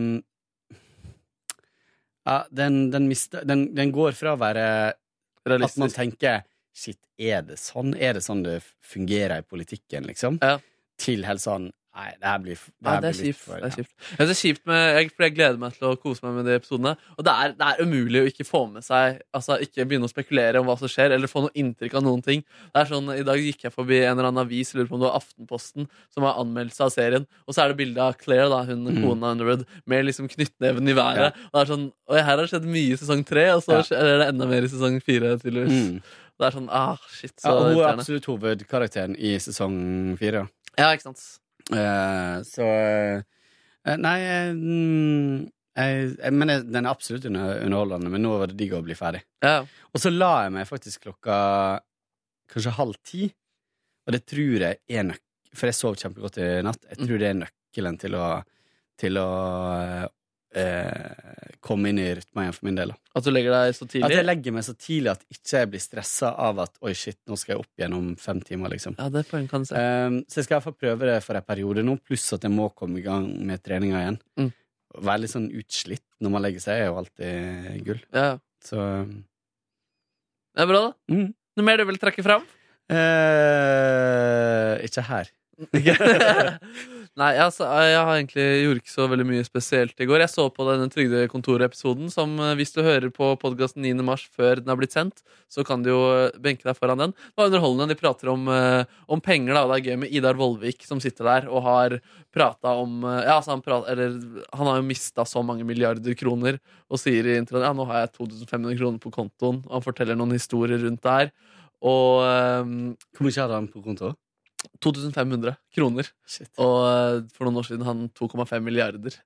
Ja, den, den mister den, den går fra å være at man tenker Shit, er det sånn? Er det sånn det fungerer i politikken, liksom? Ja. Til helt sånn Nei, det her blir, det her Nei, det er blir kjipt. for Det er kjipt. Ja, det er kjipt med, jeg, for jeg gleder meg til å kose meg med de episodene. Og det er, det er umulig å ikke få med seg Altså ikke begynne å spekulere om hva som skjer, eller få noe inntrykk av noen ting. Det er sånn, I dag gikk jeg forbi en eller annen avis, jeg lurer på om det var Aftenposten, som har anmeldelse av serien, og så er det bilde av Claire, da, hun Mm. kona Underwood, med liksom knyttneven i været. Og det er sånn Og her har det skjedd mye i sesong tre, og så Ja. er det enda mer i sesong fire, tydeligvis. Mm. Det er sånn ah, shit, så Ja, og hun er irriterende. absolutt hovedkarakteren i sesong fire. Ja, ikke sant. Eh, så eh, Nei eh, mm, jeg, Men den er absolutt under, underholdende, men nå var det digg å bli ferdig. Ja. Og så la jeg meg faktisk klokka kanskje halv ti, og det tror jeg er nøkkelen For jeg sov kjempegodt i natt. Jeg tror det er nøkkelen til å, til å eh, komme inn i rytma igjen for min del. da. At du legger deg så tidlig? At jeg legger meg så tidlig at ikke jeg blir stressa av at oi, shit, nå skal jeg opp igjen om fem timer, liksom. Ja, det poenget kan se. Um, så jeg skal i hvert fall prøve det for en periode nå, pluss at jeg må komme i gang med treninga igjen. Mm. Være litt sånn utslitt når man legger seg, er jo alltid gull. Ja. Så um, Det er bra, da. mm. Noe mer du vil trekke fram? eh, Ikke her. Nei, altså, jeg har egentlig gjorde ikke så veldig mye spesielt i går. Jeg så på denne Trygdekontoret-episoden, som eh, hvis du hører på podkasten 9. mars før den har blitt sendt, så kan du jo eh, benke deg foran den. Det var underholdende. De prater om, eh, om penger, da. Det er gøy med Idar Vollvik som sitter der og har prata om Ja, altså han, prat, eller, han har jo mista så mange milliarder kroner og sier i introen ja, nå har jeg 2500 kroner på kontoen. Og han forteller noen historier rundt det her. Og eh, Hvor mye hadde han på konto? 2500 kroner. Shit. Og eh, for noen år siden han 2,5 milliarder.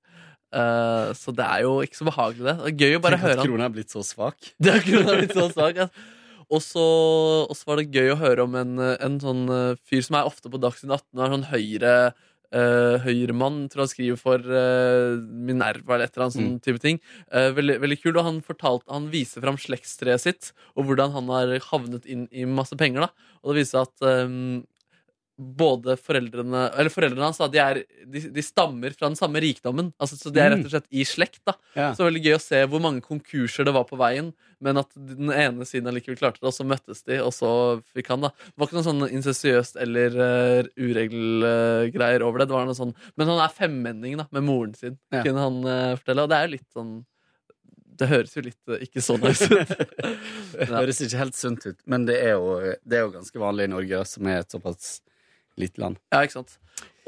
Uh, så det er jo ikke så behagelig, det. Det er gøy å bare Tenk høre at han. krona er blitt så svak. Det er krona blitt så svak. altså. Og så var det gøy å høre om en, en sånn eh, fyr som er ofte på Dagsnytt 18. og er sånn høyre uh, Høyremann, tror han skriver for uh, Minerva eller et eller annet sånn type ting. Uh, veldig, veldig kul. Og han, fortalt, han viser fram slektstreet sitt, og hvordan han har havnet inn i masse penger. da Og det viser at eh, både foreldrene Eller foreldrene hans da, de, er, de, de stammer fra den samme rikdommen. Altså, så de er rett og slett i slekt. da Ja. Så det var veldig gøy å se hvor mange konkurser det var på veien, men at den ene siden allikevel klarte det, og så møttes de, og så fikk han, da. Det var ikke noe sånn insensiøst eller uh, uregelgreier over det. det var noe sånn, men han er femmenning da, med moren sin, Ja. kunne han uh, fortelle. Og det er jo litt sånn Det høres jo litt eh, ikke så nice ut. Det høres ikke helt sunt ut, men det er jo, det er jo ganske vanlig i Norge, som er et såpass lite land. Ja, ikke sant.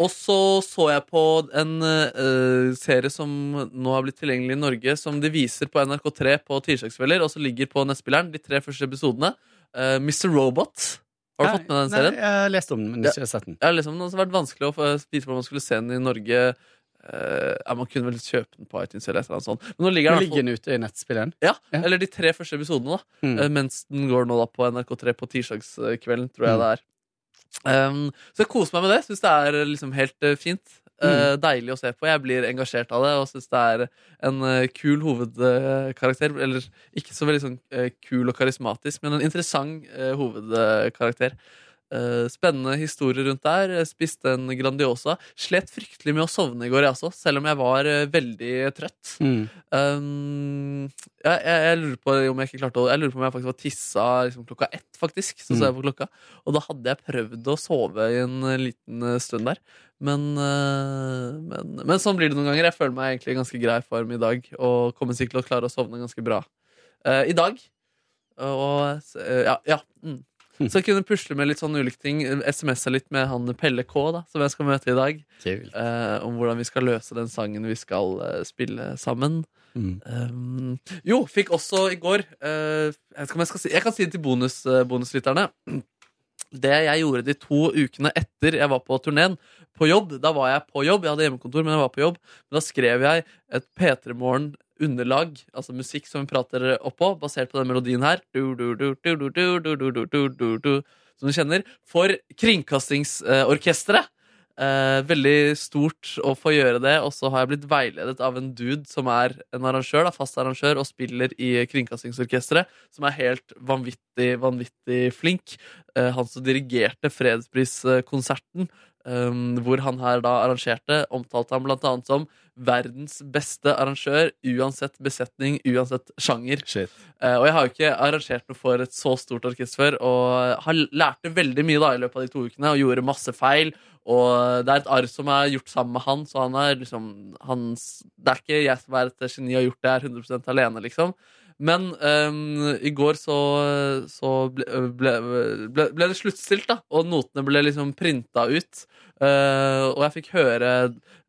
Og så så jeg på en uh, serie som nå har blitt tilgjengelig i Norge, som de viser på NRK3 på tirsdagskvelder, og så ligger på nettspilleren de tre første episodene. Uh, Mr. Robot. Har du fått med den serien? Nei, jeg har lest om den, men ikke sett den. Ja, liksom, det har vært vanskelig å få vite hvordan man skulle se den i Norge. Uh, ja, Man kunne vel kjøpe den på iTunes eller et eller annet sånt. Men nå ligger den, ligger den ute i nettspilleren? ja, Ja. eller de tre første episodene, da. Mm. Eh, mens den går nå da på NRK3 på tirsdagskvelden, tror jeg Mm. det er. Um, så jeg koser meg med det. Syns det er eh, liksom helt uh, fint. Eh, deilig å se på. Jeg blir engasjert av det og syns det er en uh, kul hovedkarakter. Eller ikke så veldig sånn kul og karismatisk, men en interessant hovedkarakter. Eh, spennende historie rundt der. Jeg Spiste en Grandiosa. Slet fryktelig med å sovne i går, jeg også, selv om jeg var eh, veldig trøtt. Mm. Um, jeg, jeg, jeg lurer på om jeg ikke klarte å Jeg lurer på om jeg faktisk var tissa liksom, klokka ett, faktisk. Så så jeg på klokka Og da hadde jeg prøvd å sove i en eh, liten stund der. Men, men, men sånn blir det noen ganger. Jeg føler meg egentlig i ganske grei form i dag og kommer sikkert til å klare å sovne ganske bra uh, i dag. Og ja, ja. Mm. Så jeg kunne pusle med litt sånn ulike ting. SMS-a litt med han Pelle K, da, som jeg skal møte i dag. Eh, om hvordan vi skal løse den sangen vi skal eh, spille sammen. Mm. Um, jo, fikk også i går eh, jeg, om jeg, skal si, jeg kan si det til bonus, eh, bonuslytterne. Det jeg gjorde de to ukene etter jeg var på turneen, på jobb Da var jeg på jobb, jeg hadde hjemmekontor, men jeg var på jobb. Men da skrev jeg et P3 underlag, altså musikk som vi prater oppå, basert på den melodien her, som du kjenner, for Kringkastingsorkesteret. Eh, veldig stort å få gjøre det, og så har jeg blitt veiledet av en dude som er en arrangør, da, fast arrangør, og spiller i Kringkastingsorkesteret, som er helt vanvittig, vanvittig flink. Eh, han som dirigerte fredspriskonserten eh, hvor han her da arrangerte, omtalte han blant annet som verdens beste arrangør, uansett besetning, uansett sjanger. Eh, og jeg har jo ikke arrangert noe for et så stort orkester før, og har lærte veldig mye da i løpet av de to ukene, og gjorde masse feil. Og det er et arr som er gjort sammen med han, så han er liksom hans, Det er ikke jeg som er et geni og har gjort det her 100% alene, liksom. Men um, i går så, så ble, ble, ble, ble det sluttstilt, da. Og notene ble liksom printa ut. Uh, og jeg fikk høre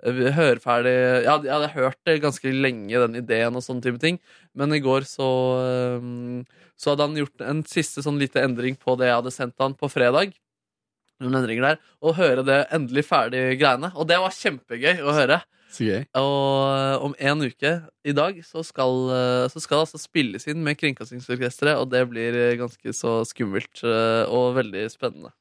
høre ferdig ja, Jeg hadde hørt det ganske lenge, den ideen og sånne type ting. Men i går så um, Så hadde han gjort en siste sånn lite endring på det jeg hadde sendt han på fredag. Noen endringer der Og høre det endelig ferdig greiene. Og det var kjempegøy å høre. Og om en uke, i dag, så skal, eh, så skal altså spilles inn med Kringkastingsorkesteret, og det blir eh, ganske så skummelt eh, og veldig spennende.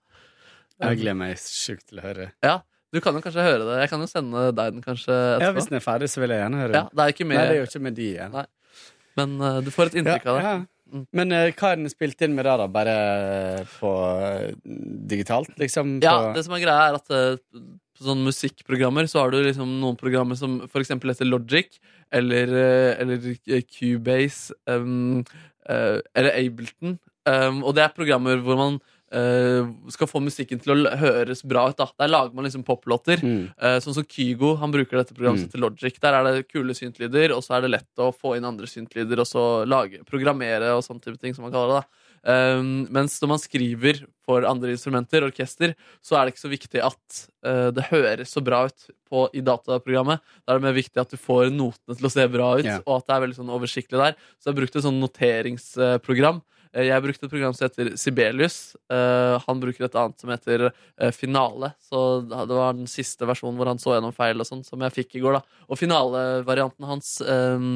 Jeg gleder meg sjukt til å høre. Ja, du kan jo kanskje høre det. Jeg kan jo sende deg den kanskje Ja. Hvis den er ferdig, så vil jeg gjerne høre Ja, det er ikke Nei, det er jo ikke med de igjen. Nei. men uh, du får et inntrykk av det. Ja, ja. Men uh, hva er den spilt inn med da, da? Bare på uh, digitalt, liksom? På, Ja, det som er greia er at uh, på sånne musikkprogrammer så har du liksom noen programmer som for eksempel heter Logic eller, eh, eller eh, Cubase um, eh, eller Ableton. Um, og det er programmer hvor man eh, skal få musikken til å høres bra ut. Da. Der lager man liksom poplåter. Mm. Eh, sånn som Kygo, han bruker dette programmet Mm. til Logic. Der er det kule syntlyder, og så er det lett å få inn andre syntlyder og så lage, programmere og sånne type ting, som man kaller det. da. Um, mens når man skriver for andre instrumenter, orkester, så er det ikke så viktig at uh, det høres så bra ut på, i dataprogrammet. Da er det mer viktig at du får notene til å se bra ut, yeah. og at det er veldig sånn oversiktlig der. Så jeg brukte et sånn noteringsprogram. Eh, Jeg brukte et program som heter Sibelius. Eh, han bruker et annet som heter eh, Finale. Så det var den siste versjonen hvor han så gjennom feil og sånn, som jeg fikk i går. da Og finalevarianten hans eh,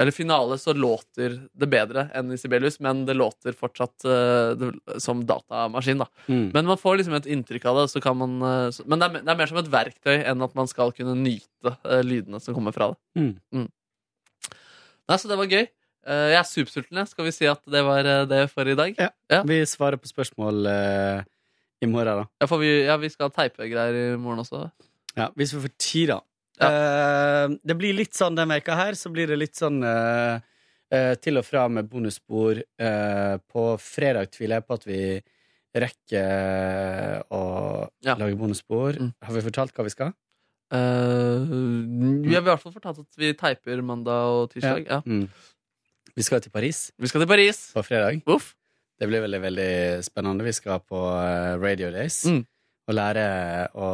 Eller finale så låter det bedre enn i Sibelius, men det låter fortsatt eh, som datamaskin. da Mm. Men man får liksom et inntrykk av det. Så kan man, eh, men det er, det er mer som et verktøy enn at man skal kunne nyte eh, lydene som kommer fra det. Mm. Nei, Så det var gøy. Eh, jeg er supersulten. Skal vi si at det var eh, det for i dag? Ja. Ja. Vi svarer på spørsmål uh, i morgen, da. Ja, for vi, ja, vi skal ha teipegreier i morgen også. Ja, Hvis vi får tid, da. Eh, det blir litt sånn den veka her, så blir det litt sånn uh, til og fra med bonusspor. På fredag tviler jeg på at vi rekker å Ja. lage bonusspor. Mm. Har vi fortalt hva vi skal? Uh, vi har i hvert fall fortalt at vi teiper mandag og tirsdag. Ja. Mm. Vi skal til Paris Vi skal til Paris. på fredag. Uff. Det blir veldig veldig spennende. Vi skal på eh, Radio Days Mm. og lære å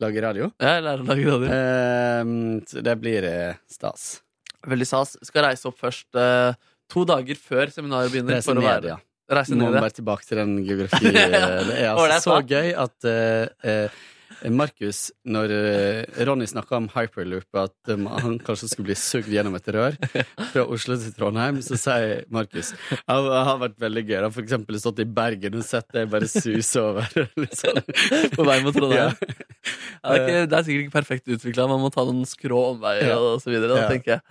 lage radio. Ja, jeg lærer å lage radio. Eh, så det blir eh, stas. Veldig stas. Skal reise opp først eh, to dager før seminaret begynner. Reise for å ned, være. ja. Reise Må ned, ja. bare tilbake til den geografi. Det er Var det altså så sant? gøy at eh, eh, Markus, når eh, Ronny snakka om hyperloop, at eh, han kanskje skulle bli sugd gjennom et rør fra Oslo til Trondheim, så sier Markus det har vært veldig gøy. Han har for eksempel stått i Bergen og sett det bare suse over. liksom. På vei mot Trondheim. Ja. Det, er ikke, det er sikkert ikke perfekt utvikla. Man må ta noen skrå omveier og så videre. Da, tenker jeg.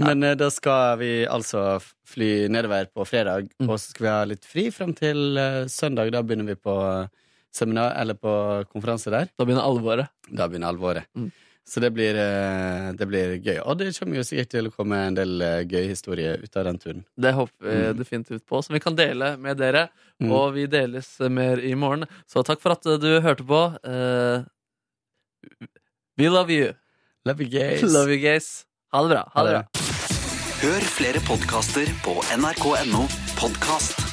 Men eh, da skal vi altså fly nedover på fredag, Mm. og så skal vi ha litt fri frem til søndag. Da begynner vi på seminar, eller på konferanse der. Da begynner alvoret. Da begynner alvoret. Mm. Så det blir, eh, det blir gøy. Og det kommer jo sikkert til å komme en del Gøy gøye historier ut av den turen. Det håper vi Mm. definitivt på, som vi kan dele med dere. Mm. Og vi deles mer i morgen. Så takk for at du hørte på. Eh, We love you. Love you, guys. Love you, guys. Ha det bra. Ha det bra. Hør flere podkaster på nrk.no podkast.